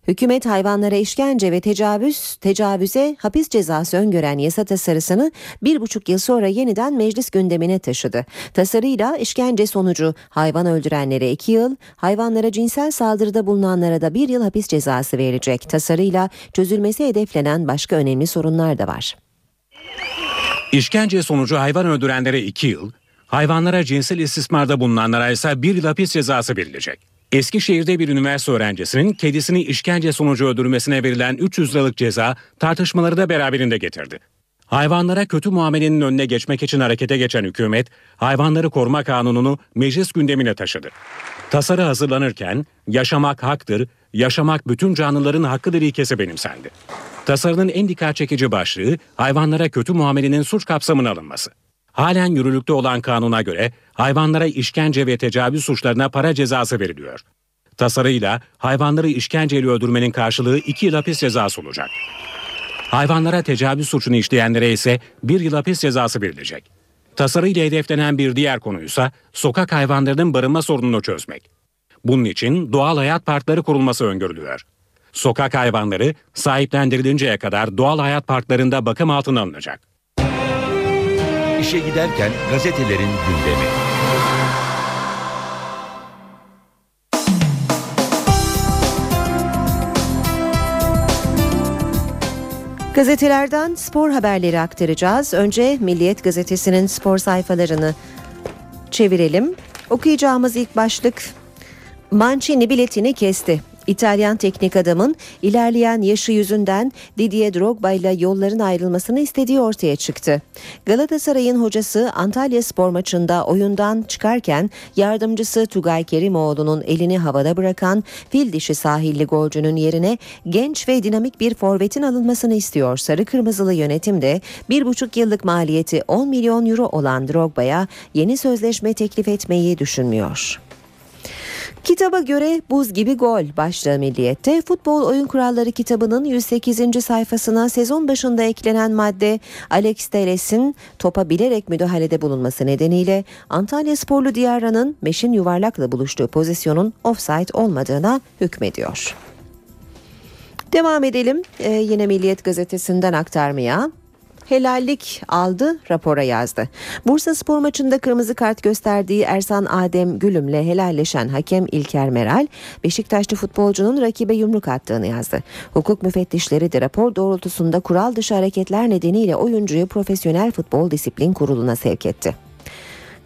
Hükümet hayvanlara işkence ve tecavüz, tecavüze hapis cezası öngören yasa tasarısını bir buçuk yıl sonra yeniden meclis gündemine taşıdı. Tasarıyla işkence sonucu hayvan öldürenlere iki yıl, hayvanlara cinsel saldırıda bulunanlara da bir yıl hapis cezası verilecek. Tasarıyla çözülmesi hedeflenen başka önemli sorunlar da var. İşkence sonucu hayvan öldürenlere iki yıl, hayvanlara cinsel istismarda bulunanlara ise bir yıl hapis cezası verilecek. Eskişehir'de bir üniversite öğrencisinin kedisini işkence sonucu öldürmesine verilen 300 liralık ceza tartışmaları da beraberinde getirdi. Hayvanlara kötü muamelenin önüne geçmek için harekete geçen hükümet, hayvanları koruma kanununu meclis gündemine taşıdı. Tasarı hazırlanırken yaşamak haktır, yaşamak bütün canlıların hakkıdır ilkesi benimsendi. Tasarının en dikkat çekici başlığı hayvanlara kötü muamelenin suç kapsamına alınması. Halen yürürlükte olan kanuna göre hayvanlara işkence ve tecavüz suçlarına para cezası veriliyor. Tasarıyla hayvanları işkenceyle öldürmenin karşılığı 2 yıl hapis cezası olacak. Hayvanlara tecavüz suçunu işleyenlere ise 1 yıl hapis cezası verilecek. Tasarıyla hedeflenen bir diğer konuysa sokak hayvanlarının barınma sorununu çözmek. Bunun için doğal hayat parkları kurulması öngörülüyor. Sokak hayvanları sahiplendirilinceye kadar doğal hayat parklarında bakım altına alınacak. İşe giderken gazetelerin gündemi. Gazetelerden spor haberleri aktaracağız. Önce Milliyet Gazetesi'nin spor sayfalarını çevirelim. Okuyacağımız ilk başlık Mancini biletini kesti. İtalyan teknik adamın ilerleyen yaşı yüzünden Didier Drogba ile yolların ayrılmasını istediği ortaya çıktı. Galatasaray'ın hocası Antalya Spor maçında oyundan çıkarken yardımcısı Tugay Kerimoğlu'nun elini havada bırakan fil dişi sahilli golcünün yerine genç ve dinamik bir forvetin alınmasını istiyor. Sarı Kırmızılı yönetim de bir buçuk yıllık maliyeti 10 milyon euro olan Drogba'ya yeni sözleşme teklif etmeyi düşünmüyor. Kitaba göre buz gibi gol başlığı milliyette futbol oyun kuralları kitabının 108. sayfasına sezon başında eklenen madde Alex Teres'in topa bilerek müdahalede bulunması nedeniyle Antalya sporlu Diyarra'nın Meşin yuvarlakla buluştuğu pozisyonun offside olmadığına hükmediyor. Devam edelim ee, yine Milliyet gazetesinden aktarmaya helallik aldı rapora yazdı. Bursa spor maçında kırmızı kart gösterdiği Ersan Adem Gülüm'le helalleşen hakem İlker Meral, Beşiktaşlı futbolcunun rakibe yumruk attığını yazdı. Hukuk müfettişleri de rapor doğrultusunda kural dışı hareketler nedeniyle oyuncuyu Profesyonel Futbol Disiplin Kurulu'na sevk etti.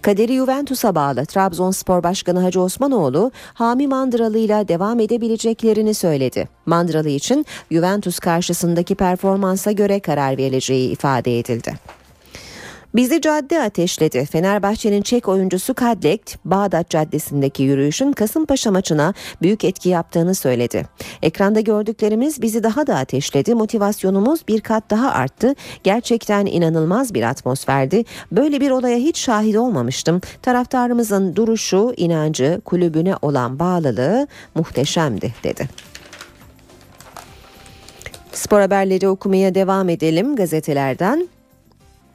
Kaderi Juventus'a bağlı Trabzonspor Başkanı Hacı Osmanoğlu, Hami Mandıralı ile devam edebileceklerini söyledi. Mandıralı için Juventus karşısındaki performansa göre karar verileceği ifade edildi. Bizi cadde ateşledi. Fenerbahçe'nin Çek oyuncusu Kadlekt, Bağdat Caddesi'ndeki yürüyüşün Kasımpaşa maçına büyük etki yaptığını söyledi. Ekranda gördüklerimiz bizi daha da ateşledi. Motivasyonumuz bir kat daha arttı. Gerçekten inanılmaz bir atmosferdi. Böyle bir olaya hiç şahit olmamıştım. Taraftarımızın duruşu, inancı, kulübüne olan bağlılığı muhteşemdi dedi. Spor haberleri okumaya devam edelim gazetelerden.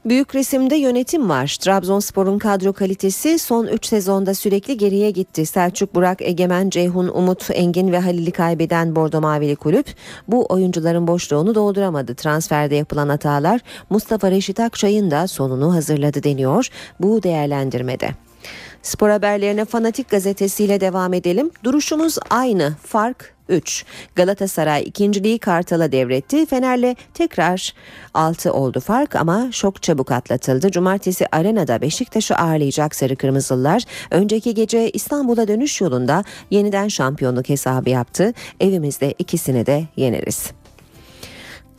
Büyük resimde yönetim var. Trabzonspor'un kadro kalitesi son 3 sezonda sürekli geriye gitti. Selçuk Burak, Egemen, Ceyhun, Umut, Engin ve Halil'i kaybeden Bordo Mavili kulüp bu oyuncuların boşluğunu dolduramadı. Transferde yapılan hatalar Mustafa Reşit Akçay'ın da sonunu hazırladı deniyor bu değerlendirmede. Spor haberlerine Fanatik gazetesiyle devam edelim. Duruşumuz aynı, fark 3. Galatasaray ikinciliği Kartal'a devretti. Fener'le tekrar 6 oldu fark ama şok çabuk atlatıldı. Cumartesi arenada Beşiktaş'ı ağırlayacak Sarı Kırmızılılar önceki gece İstanbul'a dönüş yolunda yeniden şampiyonluk hesabı yaptı. Evimizde ikisini de yeneriz.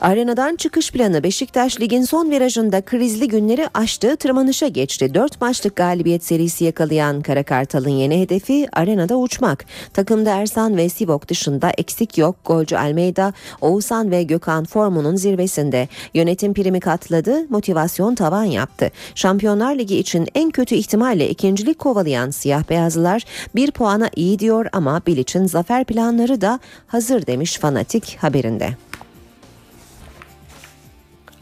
Arenadan çıkış planı Beşiktaş ligin son virajında krizli günleri aştı, tırmanışa geçti. 4 maçlık galibiyet serisi yakalayan Kara Kartal'ın yeni hedefi arenada uçmak. Takımda Ersan ve Sivok dışında eksik yok. Golcü Almeida, Oğuzhan ve Gökhan formunun zirvesinde. Yönetim primi katladı, motivasyon tavan yaptı. Şampiyonlar Ligi için en kötü ihtimalle ikincilik kovalayan siyah beyazlılar bir puana iyi diyor ama Bilic'in zafer planları da hazır demiş Fanatik haberinde.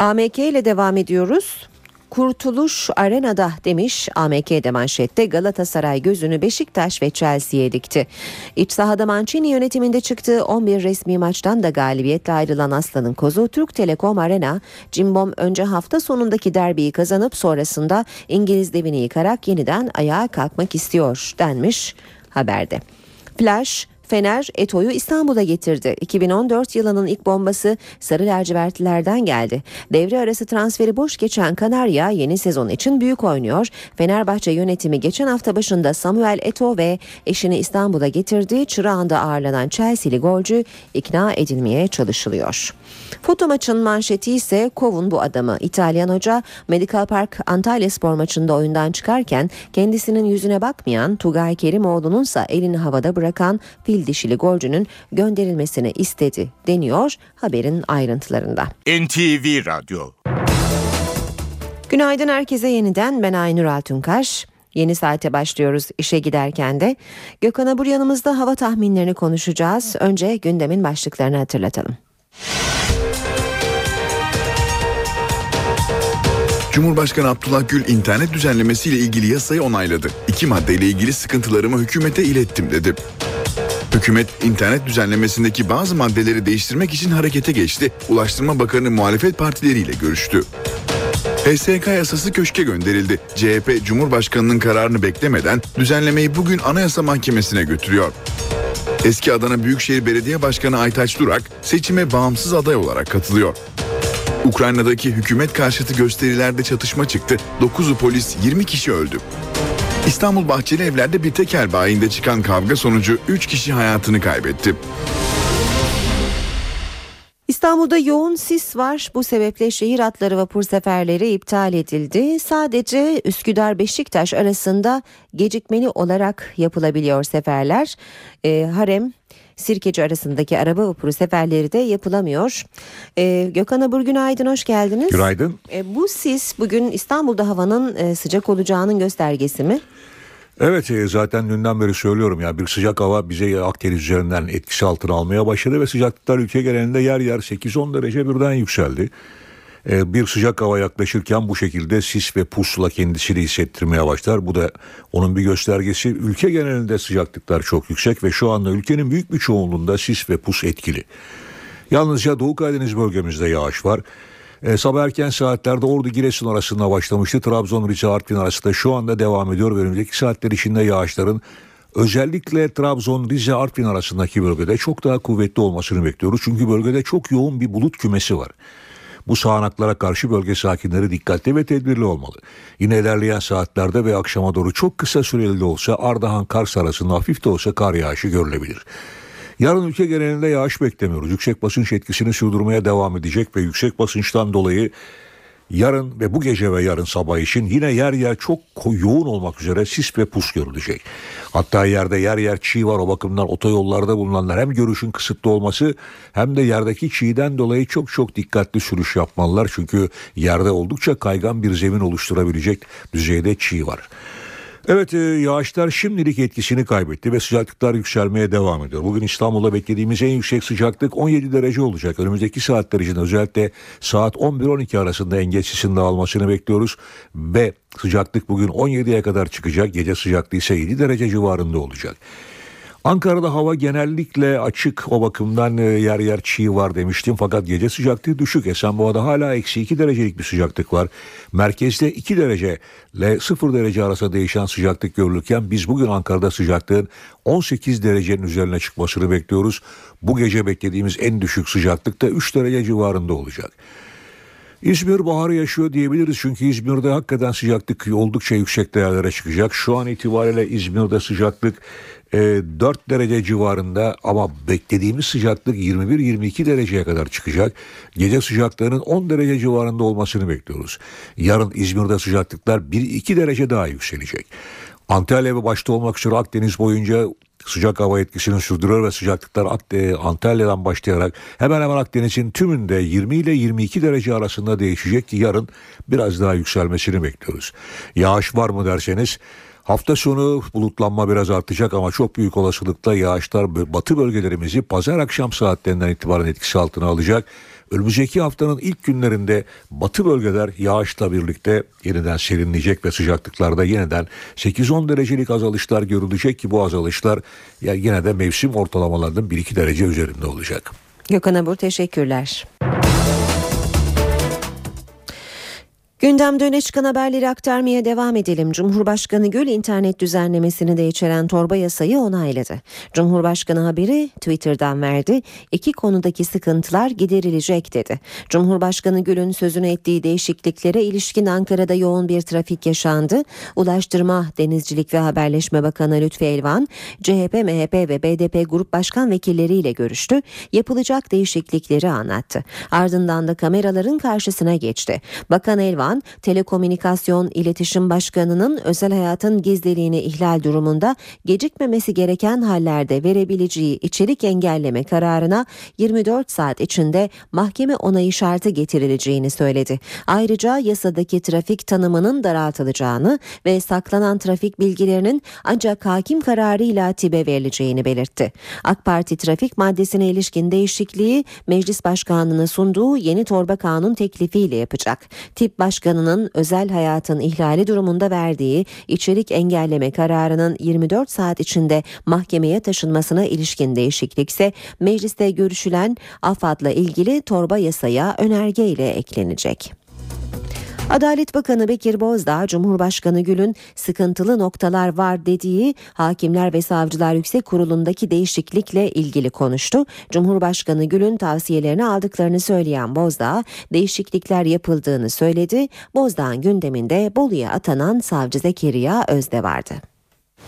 AMK ile devam ediyoruz. Kurtuluş arenada demiş AMK'de manşette Galatasaray gözünü Beşiktaş ve Chelsea'ye dikti. İç sahada Mancini yönetiminde çıktığı 11 resmi maçtan da galibiyetle ayrılan Aslan'ın kozu Türk Telekom Arena, Cimbom önce hafta sonundaki derbiyi kazanıp sonrasında İngiliz devini yıkarak yeniden ayağa kalkmak istiyor denmiş haberde. Flash Fener Eto'yu İstanbul'a getirdi. 2014 yılının ilk bombası Sarı Lacivertlilerden geldi. Devre arası transferi boş geçen Kanarya yeni sezon için büyük oynuyor. Fenerbahçe yönetimi geçen hafta başında Samuel Eto ve eşini İstanbul'a getirdi. Çırağında ağırlanan Chelsea'li golcü ikna edilmeye çalışılıyor. Foto maçın manşeti ise kovun bu adamı. İtalyan hoca Medical Park Antalya spor maçında oyundan çıkarken kendisinin yüzüne bakmayan Tugay Kerimoğlu'nun elini havada bırakan fil dişili golcünün gönderilmesini istedi deniyor haberin ayrıntılarında. NTV Radyo Günaydın herkese yeniden ben Aynur Altunkaş. Yeni saate başlıyoruz işe giderken de. Gökhan Abur yanımızda hava tahminlerini konuşacağız. Önce gündemin başlıklarını hatırlatalım. Cumhurbaşkanı Abdullah Gül internet düzenlemesiyle ilgili yasayı onayladı. İki maddeyle ilgili sıkıntılarımı hükümete ilettim dedi. Hükümet internet düzenlemesindeki bazı maddeleri değiştirmek için harekete geçti. Ulaştırma Bakanı muhalefet partileriyle görüştü. HSK yasası köşke gönderildi. CHP Cumhurbaşkanı'nın kararını beklemeden düzenlemeyi bugün Anayasa Mahkemesi'ne götürüyor. Eski Adana Büyükşehir Belediye Başkanı Aytaç Durak seçime bağımsız aday olarak katılıyor. Ukrayna'daki hükümet karşıtı gösterilerde çatışma çıktı. 9'u polis 20 kişi öldü. İstanbul Bahçeli Evler'de bir tekel bayinde çıkan kavga sonucu 3 kişi hayatını kaybetti. İstanbul'da yoğun sis var. Bu sebeple şehir hatları vapur seferleri iptal edildi. Sadece Üsküdar Beşiktaş arasında gecikmeli olarak yapılabiliyor seferler. Ee, Harem Sirkeci arasındaki araba vapuru seferleri de yapılamıyor. Ee, Gökhan Abur günaydın hoş geldiniz. Günaydın. Ee, bu sis bugün İstanbul'da havanın e, sıcak olacağının göstergesi mi? Evet e, zaten dünden beri söylüyorum ya bir sıcak hava bize Akdeniz üzerinden etkisi altına almaya başladı ve sıcaklıklar ülke genelinde yer yer 8-10 derece birden yükseldi. E, bir sıcak hava yaklaşırken bu şekilde sis ve pusla kendisini hissettirmeye başlar. Bu da onun bir göstergesi. Ülke genelinde sıcaklıklar çok yüksek ve şu anda ülkenin büyük bir çoğunluğunda sis ve pus etkili. Yalnızca Doğu Karadeniz bölgemizde yağış var. E, sabah erken saatlerde Ordu Giresun arasında başlamıştı. Trabzon Rize Artvin arasında şu anda devam ediyor ve önümüzdeki saatler içinde yağışların özellikle Trabzon Rize Artvin arasındaki bölgede çok daha kuvvetli olmasını bekliyoruz. Çünkü bölgede çok yoğun bir bulut kümesi var. Bu sağanaklara karşı bölge sakinleri dikkatli ve tedbirli olmalı. Yine ilerleyen saatlerde ve akşama doğru çok kısa süreli de olsa Ardahan Kars arasında hafif de olsa kar yağışı görülebilir. Yarın ülke genelinde yağış beklemiyoruz. Yüksek basınç etkisini sürdürmeye devam edecek ve yüksek basınçtan dolayı yarın ve bu gece ve yarın sabah için yine yer yer çok yoğun olmak üzere sis ve pus görülecek. Hatta yerde yer yer çiğ var o bakımdan otoyollarda bulunanlar hem görüşün kısıtlı olması hem de yerdeki çiğden dolayı çok çok dikkatli sürüş yapmalılar. Çünkü yerde oldukça kaygan bir zemin oluşturabilecek düzeyde çiğ var. Evet e, yağışlar şimdilik etkisini kaybetti ve sıcaklıklar yükselmeye devam ediyor. Bugün İstanbul'da beklediğimiz en yüksek sıcaklık 17 derece olacak. Önümüzdeki saatler için özellikle saat 11-12 arasında en geç sisin dağılmasını bekliyoruz. Ve sıcaklık bugün 17'ye kadar çıkacak. Gece sıcaklığı ise 7 derece civarında olacak. Ankara'da hava genellikle açık o bakımdan e, yer yer çiğ var demiştim fakat gece sıcaklığı düşük. Esenboğa'da hala eksi 2 derecelik bir sıcaklık var. Merkezde 2 derece ile 0 derece arasında değişen sıcaklık görülürken biz bugün Ankara'da sıcaklığın 18 derecenin üzerine çıkmasını bekliyoruz. Bu gece beklediğimiz en düşük sıcaklık da 3 derece civarında olacak. İzmir baharı yaşıyor diyebiliriz çünkü İzmir'de hakikaten sıcaklık oldukça yüksek değerlere çıkacak. Şu an itibariyle İzmir'de sıcaklık 4 e, derece civarında ama beklediğimiz sıcaklık 21-22 dereceye kadar çıkacak. Gece sıcaklığının 10 derece civarında olmasını bekliyoruz. Yarın İzmir'de sıcaklıklar 1-2 derece daha yükselecek. Antalya ve başta olmak üzere Akdeniz boyunca sıcak hava etkisini sürdürüyor ve sıcaklıklar Antalya'dan başlayarak hemen hemen Akdeniz'in tümünde 20 ile 22 derece arasında değişecek ki yarın biraz daha yükselmesini bekliyoruz. Yağış var mı derseniz Hafta sonu bulutlanma biraz artacak ama çok büyük olasılıkla yağışlar batı bölgelerimizi pazar akşam saatlerinden itibaren etkisi altına alacak. Önümüzdeki haftanın ilk günlerinde batı bölgeler yağışla birlikte yeniden serinleyecek ve sıcaklıklarda yeniden 8-10 derecelik azalışlar görülecek ki bu azalışlar ya yine de mevsim ortalamalarının 1-2 derece üzerinde olacak. Gökhan Abur teşekkürler. Gündemde öne çıkan haberleri aktarmaya devam edelim. Cumhurbaşkanı Gül internet düzenlemesini de içeren torba yasayı onayladı. Cumhurbaşkanı haberi Twitter'dan verdi. İki konudaki sıkıntılar giderilecek dedi. Cumhurbaşkanı Gül'ün sözünü ettiği değişikliklere ilişkin Ankara'da yoğun bir trafik yaşandı. Ulaştırma, Denizcilik ve Haberleşme Bakanı Lütfi Elvan, CHP, MHP ve BDP grup başkan vekilleriyle görüştü. Yapılacak değişiklikleri anlattı. Ardından da kameraların karşısına geçti. Bakan Elvan, Telekomünikasyon İletişim Başkanı'nın özel hayatın gizliliğini ihlal durumunda gecikmemesi gereken hallerde verebileceği içerik engelleme kararına 24 saat içinde mahkeme onayı şartı getirileceğini söyledi. Ayrıca yasadaki trafik tanımının daraltılacağını ve saklanan trafik bilgilerinin ancak hakim kararıyla tibe verileceğini belirtti. AK Parti trafik maddesine ilişkin değişikliği Meclis Başkanlığı'na sunduğu yeni torba kanun teklifiyle yapacak. Tip Başkanı'nın özel hayatın ihlali durumunda verdiği içerik engelleme kararının 24 saat içinde mahkemeye taşınmasına ilişkin değişiklikse mecliste görüşülen AFAD'la ilgili torba yasaya önerge ile eklenecek. Adalet Bakanı Bekir Bozdağ, Cumhurbaşkanı Gül'ün sıkıntılı noktalar var dediği Hakimler ve Savcılar Yüksek Kurulu'ndaki değişiklikle ilgili konuştu. Cumhurbaşkanı Gül'ün tavsiyelerini aldıklarını söyleyen Bozdağ, değişiklikler yapıldığını söyledi. Bozdağ'ın gündeminde Bolu'ya atanan Savcı Zekeriya Özde vardı.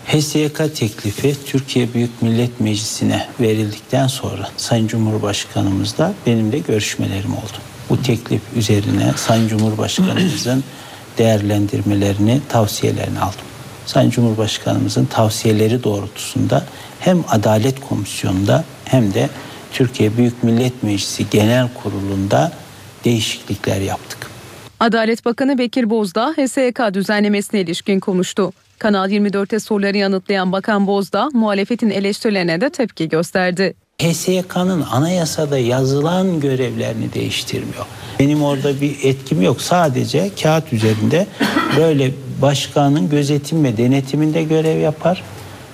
HSYK teklifi Türkiye Büyük Millet Meclisi'ne verildikten sonra Sayın Cumhurbaşkanımızla benim de görüşmelerim oldu bu teklif üzerine Sayın Cumhurbaşkanımızın değerlendirmelerini, tavsiyelerini aldım. Sayın Cumhurbaşkanımızın tavsiyeleri doğrultusunda hem Adalet Komisyonu'nda hem de Türkiye Büyük Millet Meclisi Genel Kurulu'nda değişiklikler yaptık. Adalet Bakanı Bekir Bozdağ HSYK düzenlemesine ilişkin konuştu. Kanal 24'te soruları yanıtlayan Bakan Bozdağ muhalefetin eleştirilerine de tepki gösterdi. HSYK'nın anayasada yazılan görevlerini değiştirmiyor. Benim orada bir etkim yok. Sadece kağıt üzerinde böyle başkanın gözetim ve denetiminde görev yapar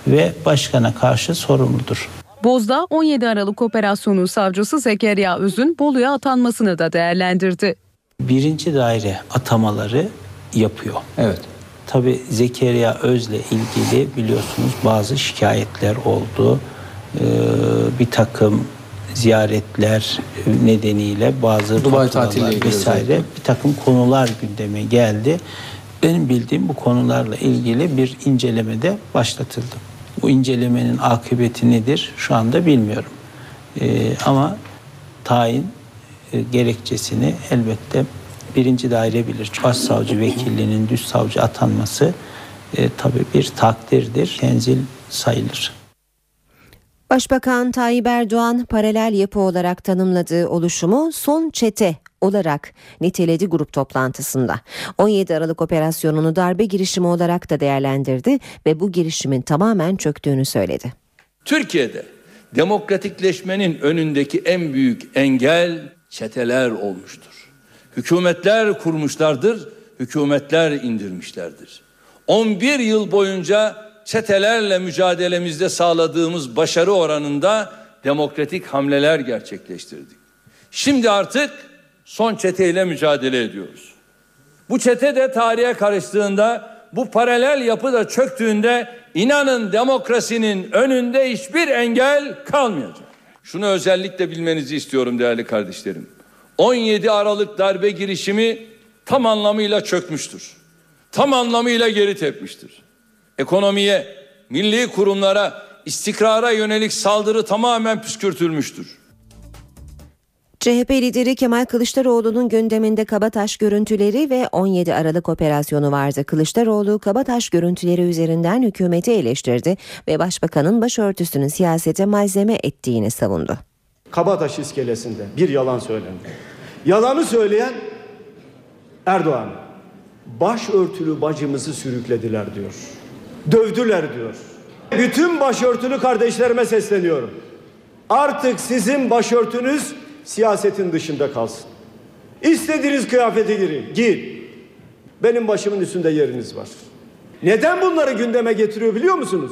ve başkana karşı sorumludur. Bozda 17 Aralık operasyonu savcısı Zekeriya Öz'ün Bolu'ya atanmasını da değerlendirdi. Birinci daire atamaları yapıyor. Evet. Tabi Zekeriya Öz'le ilgili biliyorsunuz bazı şikayetler oldu. Ee, bir takım ziyaretler nedeniyle bazı Dubai tatili vesaire bir takım konular gündeme geldi. Benim bildiğim bu konularla ilgili bir incelemede başlatıldı. Bu incelemenin akıbeti nedir şu anda bilmiyorum. Ee, ama tayin e, gerekçesini elbette birinci daire bilir. Başsavcı vekilliğinin düz savcı atanması e, tabii bir takdirdir, tenzil sayılır. Başbakan Tayyip Erdoğan paralel yapı olarak tanımladığı oluşumu son çete olarak niteledi grup toplantısında. 17 Aralık operasyonunu darbe girişimi olarak da değerlendirdi ve bu girişimin tamamen çöktüğünü söyledi. Türkiye'de demokratikleşmenin önündeki en büyük engel çeteler olmuştur. Hükümetler kurmuşlardır, hükümetler indirmişlerdir. 11 yıl boyunca çetelerle mücadelemizde sağladığımız başarı oranında demokratik hamleler gerçekleştirdik. Şimdi artık son çeteyle mücadele ediyoruz. Bu çete de tarihe karıştığında, bu paralel yapı da çöktüğünde inanın demokrasinin önünde hiçbir engel kalmayacak. Şunu özellikle bilmenizi istiyorum değerli kardeşlerim. 17 Aralık darbe girişimi tam anlamıyla çökmüştür. Tam anlamıyla geri tepmiştir ekonomiye, milli kurumlara, istikrara yönelik saldırı tamamen püskürtülmüştür. CHP lideri Kemal Kılıçdaroğlu'nun gündeminde Kabataş görüntüleri ve 17 Aralık operasyonu vardı. Kılıçdaroğlu Kabataş görüntüleri üzerinden hükümeti eleştirdi ve başbakanın başörtüsünün siyasete malzeme ettiğini savundu. Kabataş iskelesinde bir yalan söylendi. Yalanı söyleyen Erdoğan. Başörtülü bacımızı sürüklediler diyor dövdüler diyor. Bütün başörtülü kardeşlerime sesleniyorum. Artık sizin başörtünüz siyasetin dışında kalsın. İstediğiniz kıyafete girin, giyin. Benim başımın üstünde yeriniz var. Neden bunları gündeme getiriyor biliyor musunuz?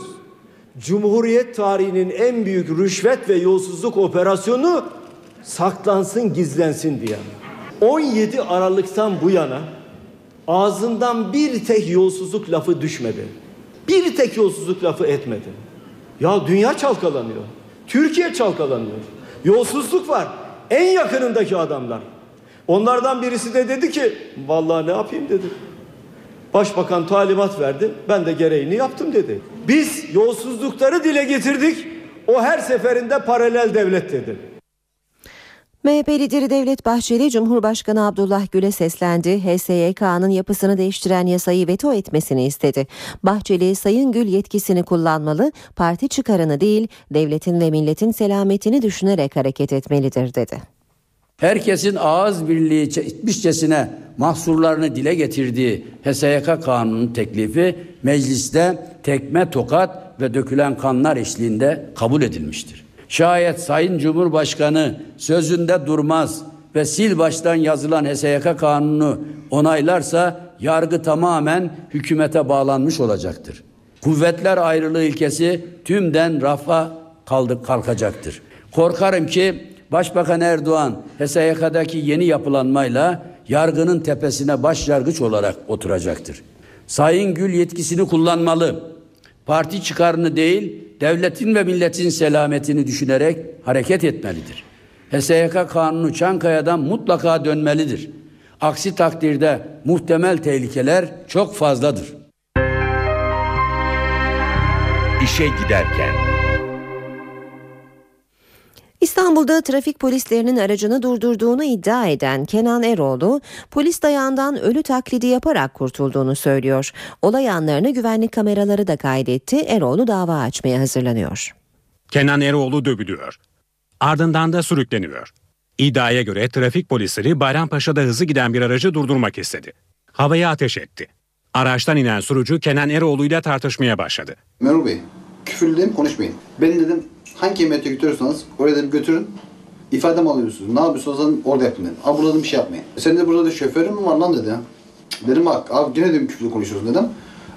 Cumhuriyet tarihinin en büyük rüşvet ve yolsuzluk operasyonu saklansın, gizlensin diye. 17 Aralık'tan bu yana ağzından bir tek yolsuzluk lafı düşmedi. Bir tek yolsuzluk lafı etmedi. Ya dünya çalkalanıyor. Türkiye çalkalanıyor. Yolsuzluk var. En yakınındaki adamlar. Onlardan birisi de dedi ki vallahi ne yapayım dedi. Başbakan talimat verdi. Ben de gereğini yaptım dedi. Biz yolsuzlukları dile getirdik. O her seferinde paralel devlet dedi. MHP lideri Devlet Bahçeli, Cumhurbaşkanı Abdullah Gül'e seslendi. HSYK'nın yapısını değiştiren yasayı veto etmesini istedi. Bahçeli, Sayın Gül yetkisini kullanmalı, parti çıkarını değil, devletin ve milletin selametini düşünerek hareket etmelidir dedi. Herkesin ağız birliği etmişçesine mahsurlarını dile getirdiği HSYK kanunun teklifi mecliste tekme tokat ve dökülen kanlar eşliğinde kabul edilmiştir. Şayet Sayın Cumhurbaşkanı sözünde durmaz ve sil baştan yazılan HSYK kanunu onaylarsa yargı tamamen hükümete bağlanmış olacaktır. Kuvvetler ayrılığı ilkesi tümden rafa kaldık kalkacaktır. Korkarım ki Başbakan Erdoğan HSYK'daki yeni yapılanmayla yargının tepesine başyargıç olarak oturacaktır. Sayın Gül yetkisini kullanmalı. Parti çıkarını değil, devletin ve milletin selametini düşünerek hareket etmelidir. HSYK kanunu Çankaya'dan mutlaka dönmelidir. Aksi takdirde muhtemel tehlikeler çok fazladır. İşe giderken İstanbul'da trafik polislerinin aracını durdurduğunu iddia eden Kenan Eroğlu, polis dayağından ölü taklidi yaparak kurtulduğunu söylüyor. Olay anlarını güvenlik kameraları da kaydetti. Eroğlu dava açmaya hazırlanıyor. Kenan Eroğlu dövülüyor. Ardından da sürükleniyor. İddiaya göre trafik polisleri Bayrampaşa'da hızlı giden bir aracı durdurmak istedi. Havaya ateş etti. Araçtan inen sürücü Kenan Eroğlu ile tartışmaya başladı. Memur Bey, küfürlü konuşmayın. Ben dedim hangi emniyete götürüyorsanız oraya dedim götürün. İfadem alıyorsunuz. Ne yapıyorsunuz dedim orada yapın dedim. Abi burada dedim bir şey yapmayın. Senin de burada da şoförün mü var lan dedi. Dedim bak abi gene dedim küfürlü konuşuyorsun dedim.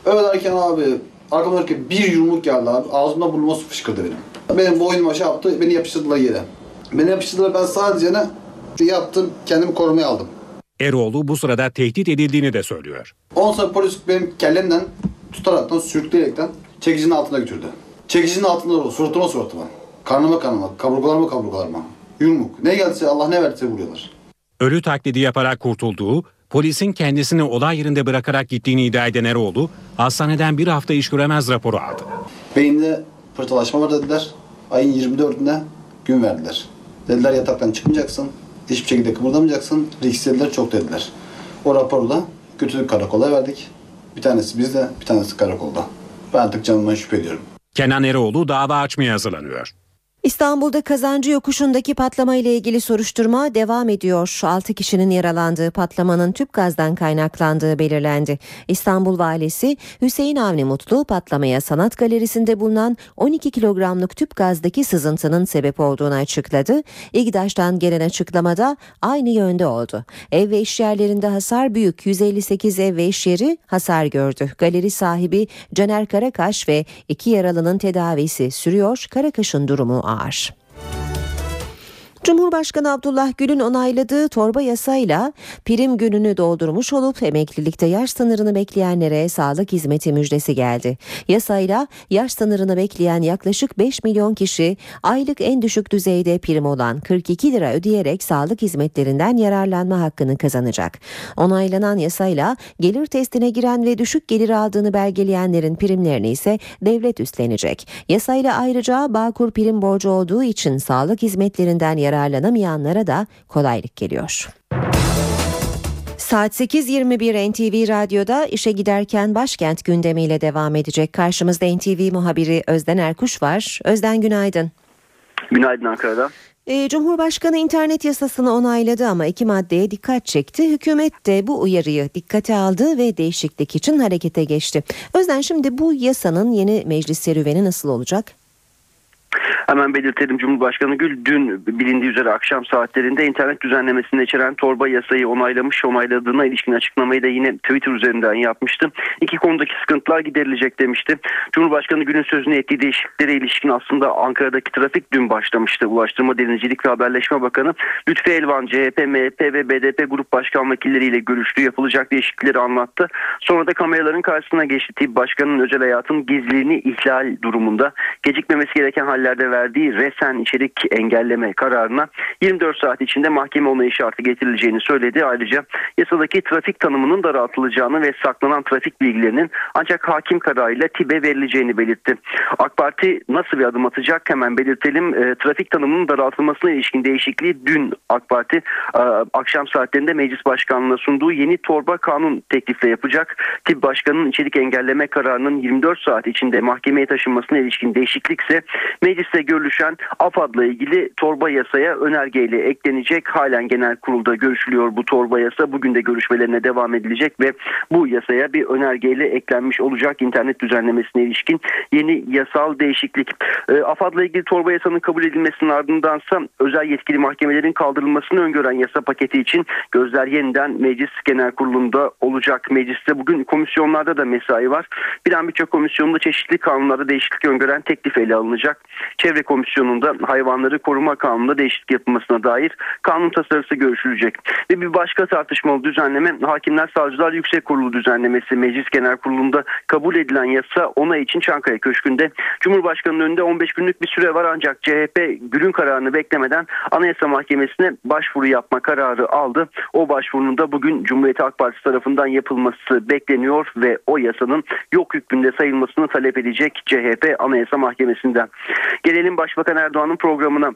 Öyle derken abi arkamdan derken bir yumruk geldi abi. Ağzımda burnuma su fışkırdı benim. Benim boynuma şey yaptı. Beni yapıştırdılar yere. Beni yapıştırdılar ben sadece ne yaptım kendimi korumaya aldım. Eroğlu bu sırada tehdit edildiğini de söylüyor. Ondan sonra polis benim kellemden tutaraktan sürükleyerekten çekicinin altına götürdü. Çekicinin altında da suratıma suratıma. Karnıma karnıma, kaburgalarıma kaburgalarıma. Yumruk. Ne geldiyse Allah ne verdiyse vuruyorlar. Ölü taklidi yaparak kurtulduğu, polisin kendisini olay yerinde bırakarak gittiğini iddia eden Eroğlu, hastaneden bir hafta iş göremez raporu aldı. Beyinde pırtılaşma var dediler. Ayın 24'ünde gün verdiler. Dediler yataktan çıkmayacaksın, hiçbir şekilde kımıldamayacaksın, risk dediler çok dediler. O raporu da götürdük karakola verdik. Bir tanesi bizde, bir tanesi karakolda. Ben artık canımdan şüphe ediyorum. Kenan Eroğlu dava açmaya hazırlanıyor. İstanbul'da kazancı yokuşundaki patlama ile ilgili soruşturma devam ediyor. 6 kişinin yaralandığı patlamanın tüp gazdan kaynaklandığı belirlendi. İstanbul valisi Hüseyin Avni Mutlu patlamaya sanat galerisinde bulunan 12 kilogramlık tüp gazdaki sızıntının sebep olduğunu açıkladı. İGDAŞ'tan gelen açıklamada aynı yönde oldu. Ev ve iş yerlerinde hasar büyük 158 ev ve iş yeri hasar gördü. Galeri sahibi Caner Karakaş ve iki yaralının tedavisi sürüyor. Karakaş'ın durumu Arsch. Cumhurbaşkanı Abdullah Gül'ün onayladığı torba yasayla prim gününü doldurmuş olup emeklilikte yaş sınırını bekleyenlere sağlık hizmeti müjdesi geldi. Yasayla yaş sınırını bekleyen yaklaşık 5 milyon kişi aylık en düşük düzeyde prim olan 42 lira ödeyerek sağlık hizmetlerinden yararlanma hakkını kazanacak. Onaylanan yasayla gelir testine giren ve düşük gelir aldığını belgeleyenlerin primlerini ise devlet üstlenecek. Yasayla ayrıca Bağkur prim borcu olduğu için sağlık hizmetlerinden yararlanamayanlara da kolaylık geliyor. Saat 8.21 NTV Radyo'da işe giderken başkent gündemiyle devam edecek. Karşımızda NTV muhabiri Özden Erkuş var. Özden günaydın. Günaydın Ankara'da. E, Cumhurbaşkanı internet yasasını onayladı ama iki maddeye dikkat çekti. Hükümet de bu uyarıyı dikkate aldı ve değişiklik için harekete geçti. Özden şimdi bu yasanın yeni meclis serüveni nasıl olacak? Hemen belirtelim Cumhurbaşkanı Gül dün bilindiği üzere akşam saatlerinde internet düzenlemesini içeren torba yasayı onaylamış, onayladığına ilişkin açıklamayı da yine Twitter üzerinden yapmıştı. İki konudaki sıkıntılar giderilecek demişti. Cumhurbaşkanı Gül'ün sözünü ettiği değişikliklere ilişkin aslında Ankara'daki trafik dün başlamıştı. Ulaştırma Denizcilik ve Haberleşme Bakanı Lütfi Elvan, CHP, MHP ve BDP grup başkan vekilleriyle görüştü. Yapılacak değişiklikleri anlattı. Sonra da kameraların karşısına geçti. TİP Başkanı'nın özel hayatın gizliliğini ihlal durumunda gecikmemesi gereken hallerde verdiği resen içerik engelleme kararına 24 saat içinde mahkeme onayı şartı getirileceğini söyledi. Ayrıca yasadaki trafik tanımının daraltılacağını ve saklanan trafik bilgilerinin ancak hakim kararıyla TİB'e verileceğini belirtti. AK Parti nasıl bir adım atacak hemen belirtelim. E, trafik tanımının daraltılmasına ilişkin değişikliği dün AK Parti e, akşam saatlerinde meclis başkanlığına sunduğu yeni torba kanun teklifle yapacak. TİB Başkanı'nın içerik engelleme kararının 24 saat içinde mahkemeye taşınmasına ilişkin değişiklik ise mecliste görülüşen AFAD'la ilgili torba yasaya önergeyle eklenecek. Halen genel kurulda görüşülüyor bu torba yasa. Bugün de görüşmelerine devam edilecek ve bu yasaya bir önergeyle eklenmiş olacak internet düzenlemesine ilişkin yeni yasal değişiklik. E, AFAD'la ilgili torba yasanın kabul edilmesinin ardındansa özel yetkili mahkemelerin kaldırılmasını öngören yasa paketi için gözler yeniden meclis genel kurulunda olacak. Mecliste bugün komisyonlarda da mesai var. Bir an birçok komisyonunda çeşitli kanunlarda değişiklik öngören teklif ele alınacak. Çevre komisyonunda hayvanları koruma kanununda değişiklik yapılmasına dair kanun tasarısı görüşülecek. Ve bir başka tartışmalı düzenleme Hakimler Savcılar Yüksek Kurulu düzenlemesi Meclis Genel Kurulu'nda kabul edilen yasa ona için Çankaya Köşkü'nde Cumhurbaşkanı'nın önünde 15 günlük bir süre var ancak CHP Gül'ün kararını beklemeden Anayasa Mahkemesi'ne başvuru yapma kararı aldı. O başvurunun da bugün Cumhuriyet Halk Partisi tarafından yapılması bekleniyor ve o yasanın yok hükmünde sayılmasını talep edecek CHP Anayasa Mahkemesi'nden. Gelelim Başbakan Erdoğan'ın programına.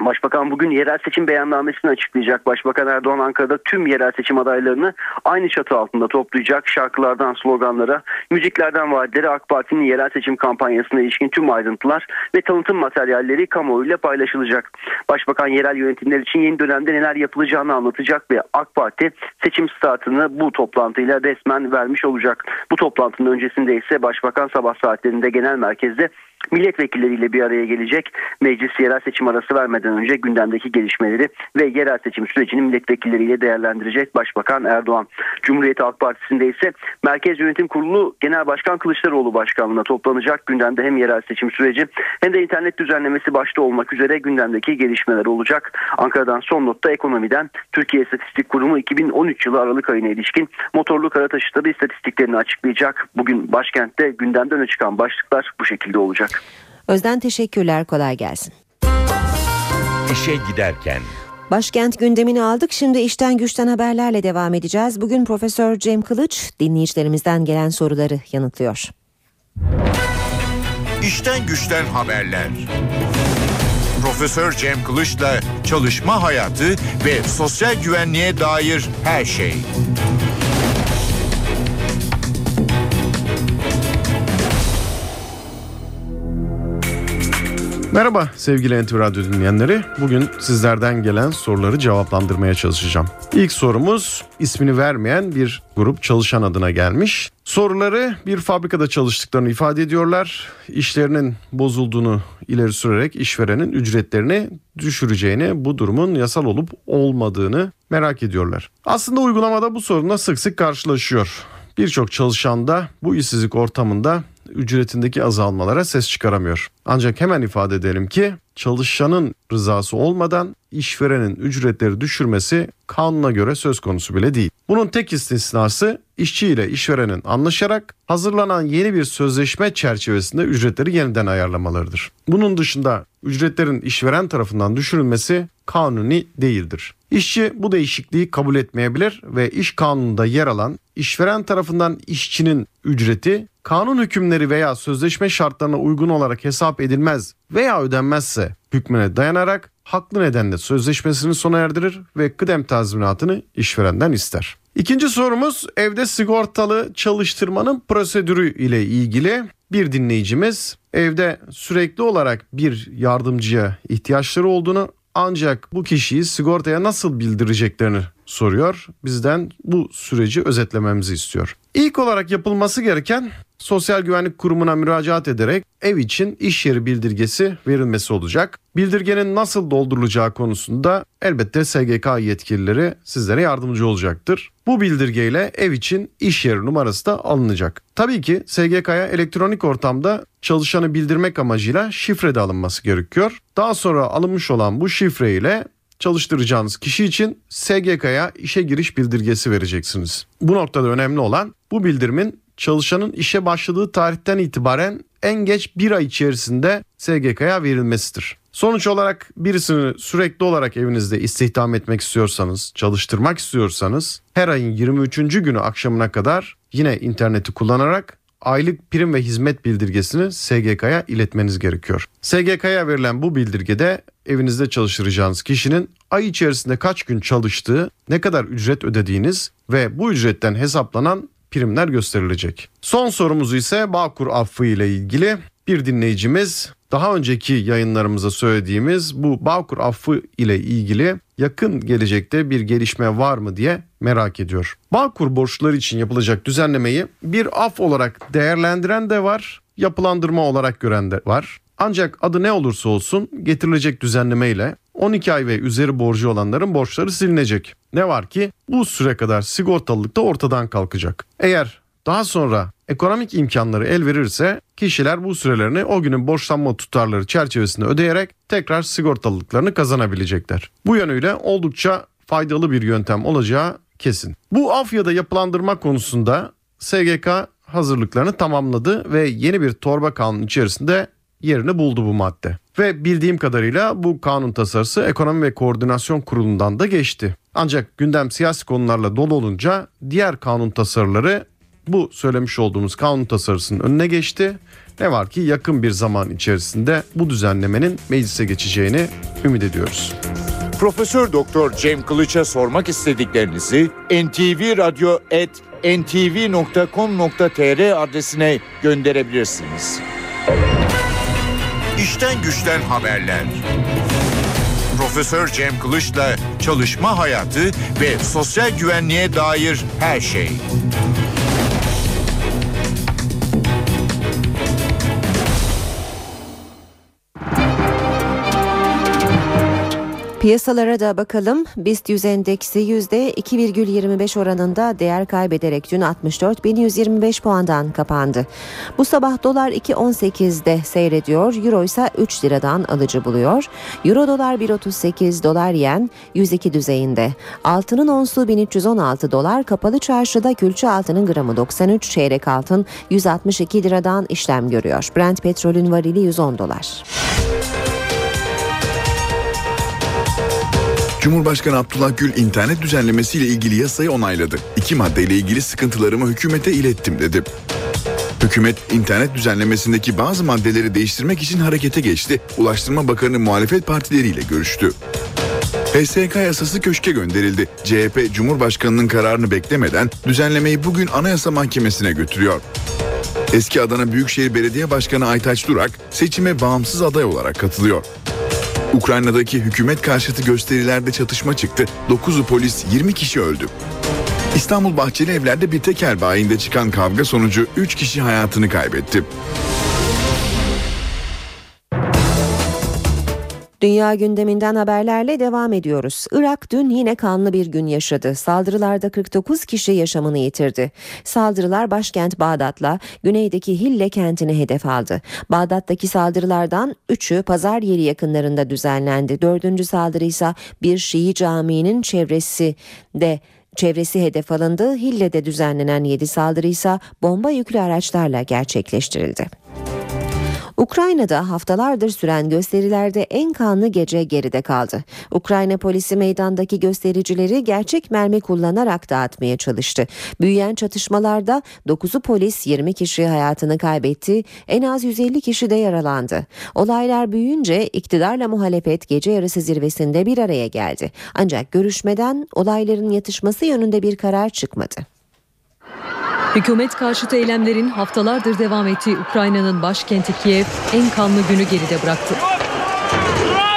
Başbakan bugün yerel seçim beyannamesini açıklayacak. Başbakan Erdoğan Ankara'da tüm yerel seçim adaylarını aynı çatı altında toplayacak. Şarkılardan sloganlara, müziklerden vaadilere AK Parti'nin yerel seçim kampanyasına ilişkin tüm ayrıntılar ve tanıtım materyalleri kamuoyuyla paylaşılacak. Başbakan yerel yönetimler için yeni dönemde neler yapılacağını anlatacak ve AK Parti seçim startını bu toplantıyla resmen vermiş olacak. Bu toplantının öncesinde ise Başbakan sabah saatlerinde genel merkezde milletvekilleriyle bir araya gelecek. Meclis yerel seçim arası vermeden önce gündemdeki gelişmeleri ve yerel seçim sürecini milletvekilleriyle değerlendirecek Başbakan Erdoğan. Cumhuriyet Halk Partisi'nde ise Merkez Yönetim Kurulu Genel Başkan Kılıçdaroğlu başkanlığına toplanacak. Gündemde hem yerel seçim süreci hem de internet düzenlemesi başta olmak üzere gündemdeki gelişmeler olacak. Ankara'dan son notta ekonomiden Türkiye İstatistik Kurumu 2013 yılı Aralık ayına ilişkin motorlu kara taşıtları istatistiklerini açıklayacak. Bugün başkentte gündemden öne çıkan başlıklar bu şekilde olacak. Özden teşekkürler kolay gelsin. İşe giderken Başkent gündemini aldık. Şimdi işten güçten haberlerle devam edeceğiz. Bugün Profesör Cem Kılıç dinleyicilerimizden gelen soruları yanıtlıyor. İşten güçten haberler. Profesör Cem Kılıç'la çalışma hayatı ve sosyal güvenliğe dair her şey. Merhaba sevgili NTV Radyo dinleyenleri. Bugün sizlerden gelen soruları cevaplandırmaya çalışacağım. İlk sorumuz ismini vermeyen bir grup çalışan adına gelmiş. Soruları bir fabrikada çalıştıklarını ifade ediyorlar. İşlerinin bozulduğunu ileri sürerek işverenin ücretlerini düşüreceğini, bu durumun yasal olup olmadığını merak ediyorlar. Aslında uygulamada bu sorunla sık sık karşılaşıyor. Birçok çalışan da bu işsizlik ortamında ücretindeki azalmalara ses çıkaramıyor. Ancak hemen ifade edelim ki çalışanın rızası olmadan işverenin ücretleri düşürmesi kanuna göre söz konusu bile değil. Bunun tek istisnası işçi ile işverenin anlaşarak hazırlanan yeni bir sözleşme çerçevesinde ücretleri yeniden ayarlamalarıdır. Bunun dışında ücretlerin işveren tarafından düşürülmesi kanuni değildir. İşçi bu değişikliği kabul etmeyebilir ve iş kanununda yer alan işveren tarafından işçinin ücreti kanun hükümleri veya sözleşme şartlarına uygun olarak hesap edilmez veya ödenmezse hükmüne dayanarak haklı nedenle sözleşmesini sona erdirir ve kıdem tazminatını işverenden ister. İkinci sorumuz evde sigortalı çalıştırmanın prosedürü ile ilgili bir dinleyicimiz evde sürekli olarak bir yardımcıya ihtiyaçları olduğunu ancak bu kişiyi sigortaya nasıl bildireceklerini soruyor. Bizden bu süreci özetlememizi istiyor. İlk olarak yapılması gereken Sosyal Güvenlik Kurumu'na müracaat ederek ev için iş yeri bildirgesi verilmesi olacak. Bildirgenin nasıl doldurulacağı konusunda elbette SGK yetkilileri sizlere yardımcı olacaktır. Bu bildirgeyle ev için iş yeri numarası da alınacak. Tabii ki SGK'ya elektronik ortamda çalışanı bildirmek amacıyla şifre de alınması gerekiyor. Daha sonra alınmış olan bu şifre ile çalıştıracağınız kişi için SGK'ya işe giriş bildirgesi vereceksiniz. Bu noktada önemli olan bu bildirimin çalışanın işe başladığı tarihten itibaren en geç bir ay içerisinde SGK'ya verilmesidir. Sonuç olarak birisini sürekli olarak evinizde istihdam etmek istiyorsanız, çalıştırmak istiyorsanız her ayın 23. günü akşamına kadar yine interneti kullanarak aylık prim ve hizmet bildirgesini SGK'ya iletmeniz gerekiyor. SGK'ya verilen bu bildirgede evinizde çalıştıracağınız kişinin ay içerisinde kaç gün çalıştığı, ne kadar ücret ödediğiniz ve bu ücretten hesaplanan primler gösterilecek. Son sorumuzu ise Bağkur affı ile ilgili bir dinleyicimiz daha önceki yayınlarımıza söylediğimiz bu Bağkur affı ile ilgili yakın gelecekte bir gelişme var mı diye merak ediyor. Bağkur borçları için yapılacak düzenlemeyi bir af olarak değerlendiren de var, yapılandırma olarak gören de var. Ancak adı ne olursa olsun getirilecek düzenlemeyle 12 ay ve üzeri borcu olanların borçları silinecek. Ne var ki bu süre kadar sigortalılık da ortadan kalkacak. Eğer daha sonra ekonomik imkanları el verirse kişiler bu sürelerini o günün borçlanma tutarları çerçevesinde ödeyerek tekrar sigortalılıklarını kazanabilecekler. Bu yönüyle oldukça faydalı bir yöntem olacağı kesin. Bu af ya da yapılandırma konusunda SGK hazırlıklarını tamamladı ve yeni bir torba kanun içerisinde yerini buldu bu madde. Ve bildiğim kadarıyla bu kanun tasarısı Ekonomi ve Koordinasyon Kurulu'ndan da geçti. Ancak gündem siyasi konularla dolu olunca diğer kanun tasarıları bu söylemiş olduğumuz kanun tasarısının önüne geçti. Ne var ki yakın bir zaman içerisinde bu düzenlemenin meclise geçeceğini ümit ediyoruz. Profesör Doktor Cem Kılıç'a sormak istediklerinizi ntvradio@ntv.com.tr adresine gönderebilirsiniz. İşten güçten haberler. Profesör Cem Kılıç'la çalışma hayatı ve sosyal güvenliğe dair her şey. Piyasalara da bakalım. BIST 100 endeksi %2,25 oranında değer kaybederek dün 64.125 puandan kapandı. Bu sabah dolar 2.18'de seyrediyor. Euro ise 3 liradan alıcı buluyor. Euro dolar 1.38, dolar yen 102 düzeyinde. Altının onsu 1316 dolar. Kapalı çarşıda külçe altının gramı 93, çeyrek altın 162 liradan işlem görüyor. Brent petrolün varili 110 dolar. Cumhurbaşkanı Abdullah Gül internet düzenlemesiyle ilgili yasayı onayladı. İki maddeyle ilgili sıkıntılarımı hükümete ilettim dedi. Hükümet internet düzenlemesindeki bazı maddeleri değiştirmek için harekete geçti. Ulaştırma Bakanı muhalefet partileriyle görüştü. HSK yasası köşke gönderildi. CHP Cumhurbaşkanı'nın kararını beklemeden düzenlemeyi bugün Anayasa Mahkemesi'ne götürüyor. Eski Adana Büyükşehir Belediye Başkanı Aytaç Durak seçime bağımsız aday olarak katılıyor. Ukrayna'daki hükümet karşıtı gösterilerde çatışma çıktı. 9'u polis 20 kişi öldü. İstanbul Bahçeli Evler'de bir tekel bayinde çıkan kavga sonucu 3 kişi hayatını kaybetti. Dünya gündeminden haberlerle devam ediyoruz. Irak dün yine kanlı bir gün yaşadı. Saldırılarda 49 kişi yaşamını yitirdi. Saldırılar başkent Bağdat'la güneydeki Hille kentini hedef aldı. Bağdat'taki saldırılardan 3'ü pazar yeri yakınlarında düzenlendi. Dördüncü saldırı ise bir Şii caminin çevresi de çevresi hedef alındı. Hille'de düzenlenen 7 saldırı ise bomba yüklü araçlarla gerçekleştirildi. Ukrayna'da haftalardır süren gösterilerde en kanlı gece geride kaldı. Ukrayna polisi meydandaki göstericileri gerçek mermi kullanarak dağıtmaya çalıştı. Büyüyen çatışmalarda 9'u polis 20 kişi hayatını kaybetti, en az 150 kişi de yaralandı. Olaylar büyüyünce iktidarla muhalefet gece yarısı zirvesinde bir araya geldi. Ancak görüşmeden olayların yatışması yönünde bir karar çıkmadı. Hükümet karşıtı eylemlerin haftalardır devam ettiği Ukrayna'nın başkenti Kiev en kanlı günü geride bıraktı.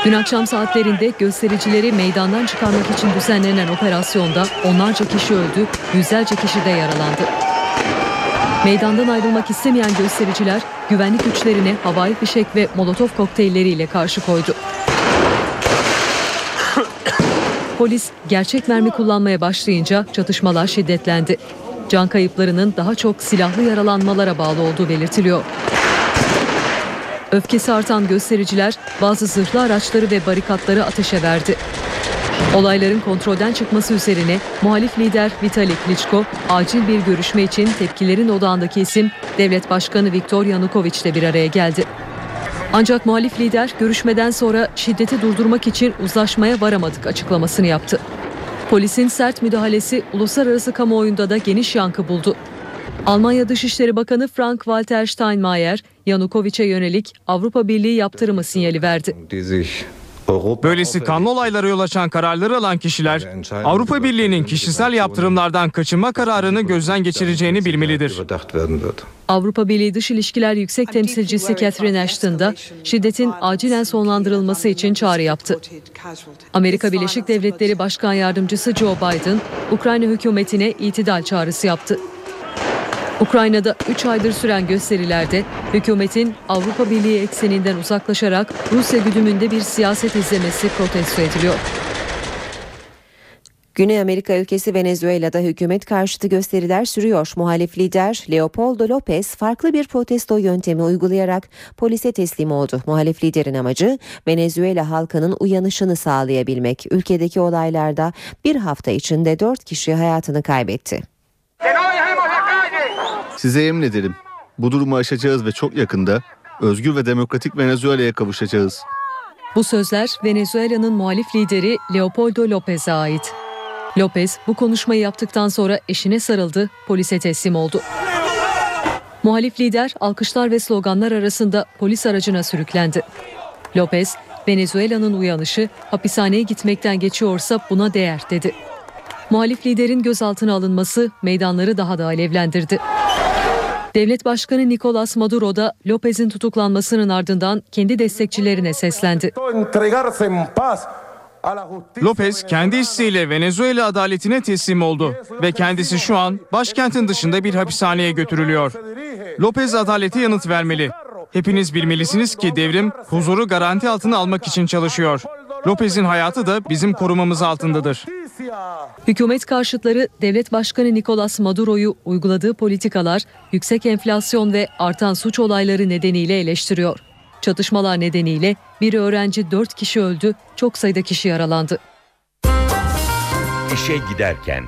Dün akşam saatlerinde göstericileri meydandan çıkarmak için düzenlenen operasyonda onlarca kişi öldü, yüzlerce kişi de yaralandı. Meydandan ayrılmak istemeyen göstericiler güvenlik güçlerine havai fişek ve molotof kokteylleriyle karşı koydu. Polis gerçek mermi kullanmaya başlayınca çatışmalar şiddetlendi. Can kayıplarının daha çok silahlı yaralanmalara bağlı olduğu belirtiliyor. Öfkesi artan göstericiler bazı zırhlı araçları ve barikatları ateşe verdi. Olayların kontrolden çıkması üzerine muhalif lider Vitali Klitschko acil bir görüşme için tepkilerin odağındaki isim devlet başkanı Viktor Yanukovych ile bir araya geldi. Ancak muhalif lider görüşmeden sonra şiddeti durdurmak için uzlaşmaya varamadık açıklamasını yaptı. Polisin sert müdahalesi uluslararası kamuoyunda da geniş yankı buldu. Almanya Dışişleri Bakanı Frank-Walter Steinmeier, Yanukovic'e yönelik Avrupa Birliği yaptırımı sinyali verdi. Böylesi kanlı olaylara yol açan kararları alan kişiler Avrupa Birliği'nin kişisel yaptırımlardan kaçınma kararını gözden geçireceğini bilmelidir. Avrupa Birliği Dış İlişkiler Yüksek Temsilcisi Catherine Ashton da şiddetin acilen sonlandırılması için çağrı yaptı. Amerika Birleşik Devletleri Başkan Yardımcısı Joe Biden, Ukrayna hükümetine itidal çağrısı yaptı. Ukrayna'da 3 aydır süren gösterilerde hükümetin Avrupa Birliği ekseninden uzaklaşarak Rusya güdümünde bir siyaset izlemesi protesto ediliyor. Güney Amerika ülkesi Venezuela'da hükümet karşıtı gösteriler sürüyor. Muhalif lider Leopoldo Lopez farklı bir protesto yöntemi uygulayarak polise teslim oldu. Muhalif liderin amacı Venezuela halkının uyanışını sağlayabilmek. Ülkedeki olaylarda bir hafta içinde 4 kişi hayatını kaybetti. Size yemin ederim bu durumu aşacağız ve çok yakında özgür ve demokratik Venezuela'ya kavuşacağız. Bu sözler Venezuela'nın muhalif lideri Leopoldo López'e ait. López bu konuşmayı yaptıktan sonra eşine sarıldı, polise teslim oldu. Muhalif lider alkışlar ve sloganlar arasında polis aracına sürüklendi. López, Venezuela'nın uyanışı hapishaneye gitmekten geçiyorsa buna değer dedi. Muhalif liderin gözaltına alınması meydanları daha da alevlendirdi. Devlet Başkanı Nicolas Maduro da López'in tutuklanmasının ardından kendi destekçilerine seslendi. Lopez kendi isteğiyle Venezuela adaletine teslim oldu ve kendisi şu an başkentin dışında bir hapishaneye götürülüyor. Lopez adalete yanıt vermeli. Hepiniz bilmelisiniz ki devrim huzuru garanti altına almak için çalışıyor. Lopez'in hayatı da bizim korumamız altındadır. Hükümet karşıtları devlet başkanı Nicolas Maduro'yu uyguladığı politikalar, yüksek enflasyon ve artan suç olayları nedeniyle eleştiriyor. Çatışmalar nedeniyle bir öğrenci 4 kişi öldü, çok sayıda kişi yaralandı. İşe giderken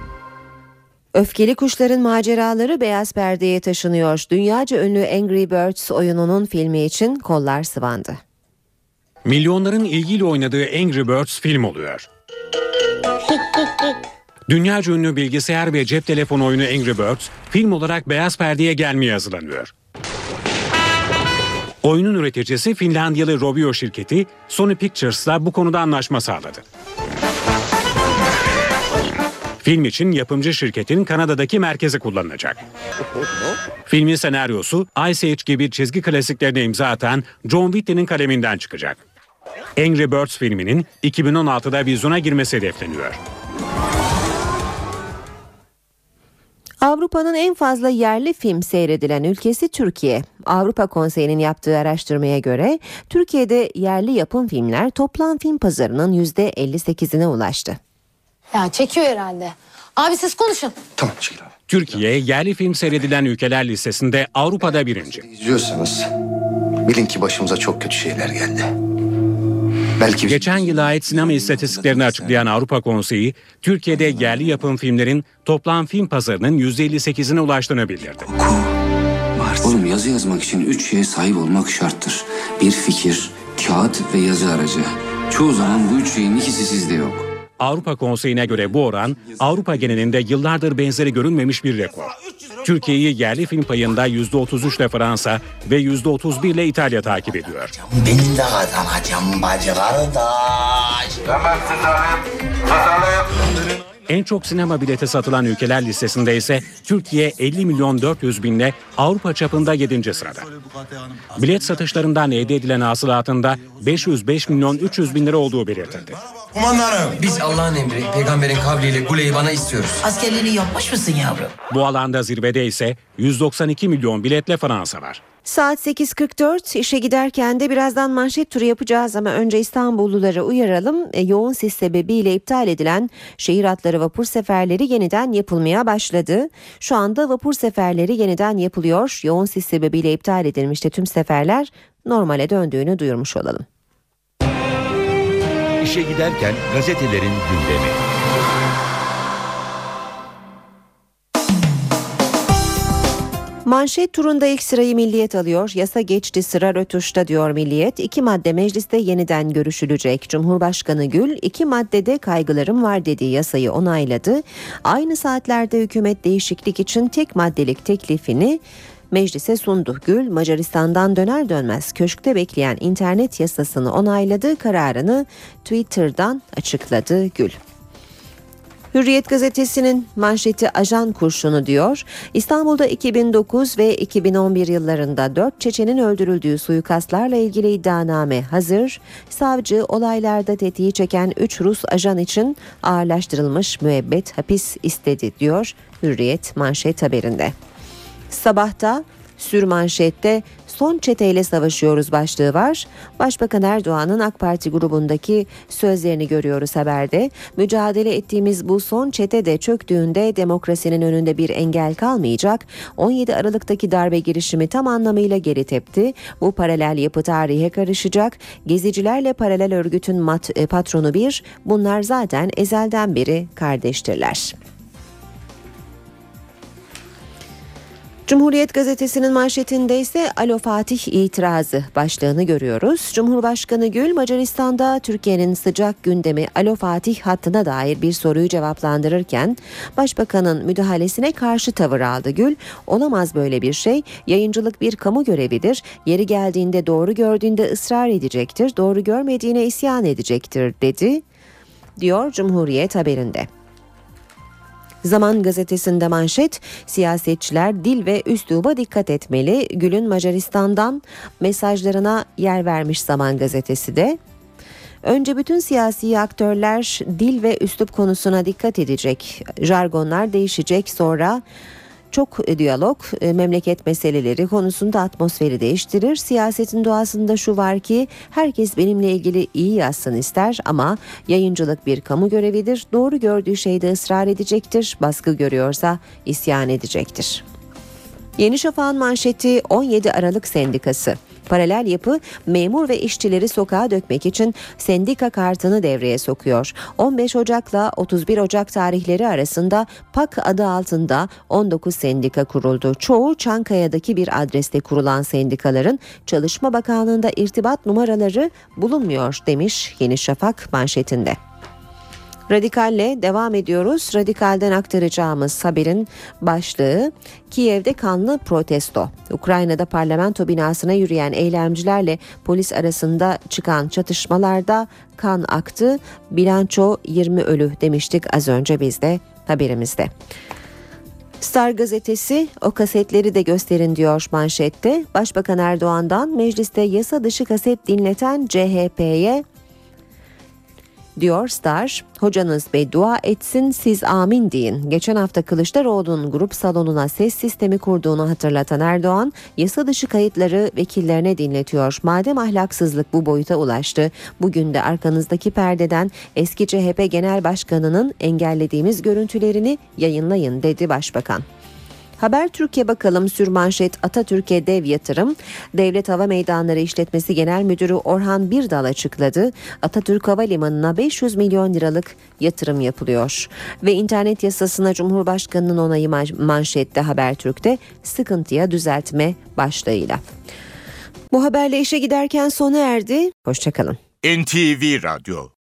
Öfkeli kuşların maceraları beyaz perdeye taşınıyor. Dünyaca ünlü Angry Birds oyununun filmi için kollar sıvandı. Milyonların ilgiyle oynadığı Angry Birds film oluyor. Dünyaca ünlü bilgisayar ve cep telefonu oyunu Angry Birds film olarak beyaz perdeye gelmeye hazırlanıyor. Oyunun üreticisi Finlandiyalı Rovio şirketi Sony Pictures'la bu konuda anlaşma sağladı. Film için yapımcı şirketin Kanada'daki merkezi kullanılacak. Filmin senaryosu Ice Age gibi çizgi klasiklerine imza atan John Whitney'nin kaleminden çıkacak. Angry Birds filminin 2016'da vizyona girmesi hedefleniyor. Avrupa'nın en fazla yerli film seyredilen ülkesi Türkiye. Avrupa Konseyi'nin yaptığı araştırmaya göre Türkiye'de yerli yapım filmler toplam film pazarının %58'ine ulaştı. Ya çekiyor herhalde. Abi siz konuşun. Tamam Şekil abi. Türkiye yerli film seyredilen ülkeler listesinde Avrupa'da birinci. İzliyorsanız bilin ki başımıza çok kötü şeyler geldi. Belki Geçen yıla ait sinema istatistiklerini açıklayan Avrupa Konseyi, Türkiye'de yerli yapım filmlerin toplam film pazarının %58'ine ulaştığını bildirdi. Oğlum yazı yazmak için üç şeye sahip olmak şarttır. Bir fikir, kağıt ve yazı aracı. Çoğu zaman bu üç şeyin ikisi sizde yok. Avrupa Konseyi'ne göre bu oran Avrupa genelinde yıllardır benzeri görülmemiş bir rekor. Türkiye'yi yerli film payında %33 ile Fransa ve %31 ile İtalya takip ediyor. Ben de kazanacağım bacı kardeş. Hemen siz alayım. En çok sinema bileti satılan ülkeler listesinde ise Türkiye 50 milyon 400 binle Avrupa çapında 7. sırada. Bilet satışlarından elde edilen hasılatında 505 milyon 300 bin lira olduğu belirtildi. Kumandanım. Biz Allah'ın emri, peygamberin kavliyle kuleyi bana istiyoruz. Askerliğini yapmış mısın yavrum? Bu alanda zirvede ise 192 milyon biletle Fransa var. Saat 8.44 işe giderken de birazdan manşet turu yapacağız ama önce İstanbulluları uyaralım. E, yoğun sis sebebiyle iptal edilen şehir hatları vapur seferleri yeniden yapılmaya başladı. Şu anda vapur seferleri yeniden yapılıyor. Yoğun sis sebebiyle iptal edilmişti tüm seferler normale döndüğünü duyurmuş olalım. İşe giderken gazetelerin gündemi. Manşet turunda ilk sırayı Milliyet alıyor. Yasa geçti sıra rötuşta diyor Milliyet. İki madde mecliste yeniden görüşülecek. Cumhurbaşkanı Gül iki maddede kaygılarım var dediği yasayı onayladı. Aynı saatlerde hükümet değişiklik için tek maddelik teklifini meclise sundu. Gül Macaristan'dan döner dönmez köşkte bekleyen internet yasasını onayladı. Kararını Twitter'dan açıkladı Gül. Hürriyet gazetesinin manşeti ajan kurşunu diyor. İstanbul'da 2009 ve 2011 yıllarında 4 Çeçenin öldürüldüğü suikastlarla ilgili iddianame hazır. Savcı olaylarda tetiği çeken 3 Rus ajan için ağırlaştırılmış müebbet hapis istedi diyor Hürriyet manşet haberinde. Sabahta sürmanşette son çeteyle savaşıyoruz başlığı var. Başbakan Erdoğan'ın AK Parti grubundaki sözlerini görüyoruz haberde. Mücadele ettiğimiz bu son çete de çöktüğünde demokrasinin önünde bir engel kalmayacak. 17 Aralık'taki darbe girişimi tam anlamıyla geri tepti. Bu paralel yapı tarihe karışacak. Gezicilerle paralel örgütün mat, e, patronu bir. Bunlar zaten ezelden beri kardeştirler. Cumhuriyet gazetesinin manşetinde ise Alo Fatih itirazı başlığını görüyoruz. Cumhurbaşkanı Gül Macaristan'da Türkiye'nin sıcak gündemi Alo Fatih hattına dair bir soruyu cevaplandırırken Başbakanın müdahalesine karşı tavır aldı Gül. Olamaz böyle bir şey. Yayıncılık bir kamu görevidir. Yeri geldiğinde doğru gördüğünde ısrar edecektir. Doğru görmediğine isyan edecektir dedi diyor Cumhuriyet haberinde. Zaman gazetesinde manşet siyasetçiler dil ve üsluba dikkat etmeli. Gül'ün Macaristan'dan mesajlarına yer vermiş Zaman gazetesi de. Önce bütün siyasi aktörler dil ve üslup konusuna dikkat edecek. Jargonlar değişecek sonra çok diyalog memleket meseleleri konusunda atmosferi değiştirir. Siyasetin doğasında şu var ki herkes benimle ilgili iyi yazsın ister ama yayıncılık bir kamu görevidir. Doğru gördüğü şeyde ısrar edecektir. Baskı görüyorsa isyan edecektir. Yeni Şafak'ın manşeti 17 Aralık Sendikası. Paralel yapı memur ve işçileri sokağa dökmek için sendika kartını devreye sokuyor. 15 Ocak'la 31 Ocak tarihleri arasında PAK adı altında 19 sendika kuruldu. Çoğu Çankaya'daki bir adreste kurulan sendikaların Çalışma Bakanlığı'nda irtibat numaraları bulunmuyor demiş Yeni Şafak manşetinde. Radikalle devam ediyoruz. Radikalden aktaracağımız haberin başlığı Kiev'de kanlı protesto. Ukrayna'da parlamento binasına yürüyen eylemcilerle polis arasında çıkan çatışmalarda kan aktı. Bilanço 20 ölü demiştik az önce biz de haberimizde. Star gazetesi o kasetleri de gösterin diyor manşette. Başbakan Erdoğan'dan mecliste yasa dışı kaset dinleten CHP'ye diyor Star. Hocanız beddua etsin siz amin deyin. Geçen hafta Kılıçdaroğlu'nun grup salonuna ses sistemi kurduğunu hatırlatan Erdoğan, yasa dışı kayıtları vekillerine dinletiyor. Madem ahlaksızlık bu boyuta ulaştı, bugün de arkanızdaki perdeden eski CHP Genel Başkanı'nın engellediğimiz görüntülerini yayınlayın dedi Başbakan. Haber Türkiye bakalım sürmanşet Atatürk'e dev yatırım. Devlet Hava Meydanları İşletmesi Genel Müdürü Orhan Birdal açıkladı. Atatürk Havalimanı'na 500 milyon liralık yatırım yapılıyor. Ve internet yasasına Cumhurbaşkanı'nın onayı manşette Habertürk'te sıkıntıya düzeltme başlığıyla. Bu haberle işe giderken sona erdi. Hoşçakalın. NTV Radyo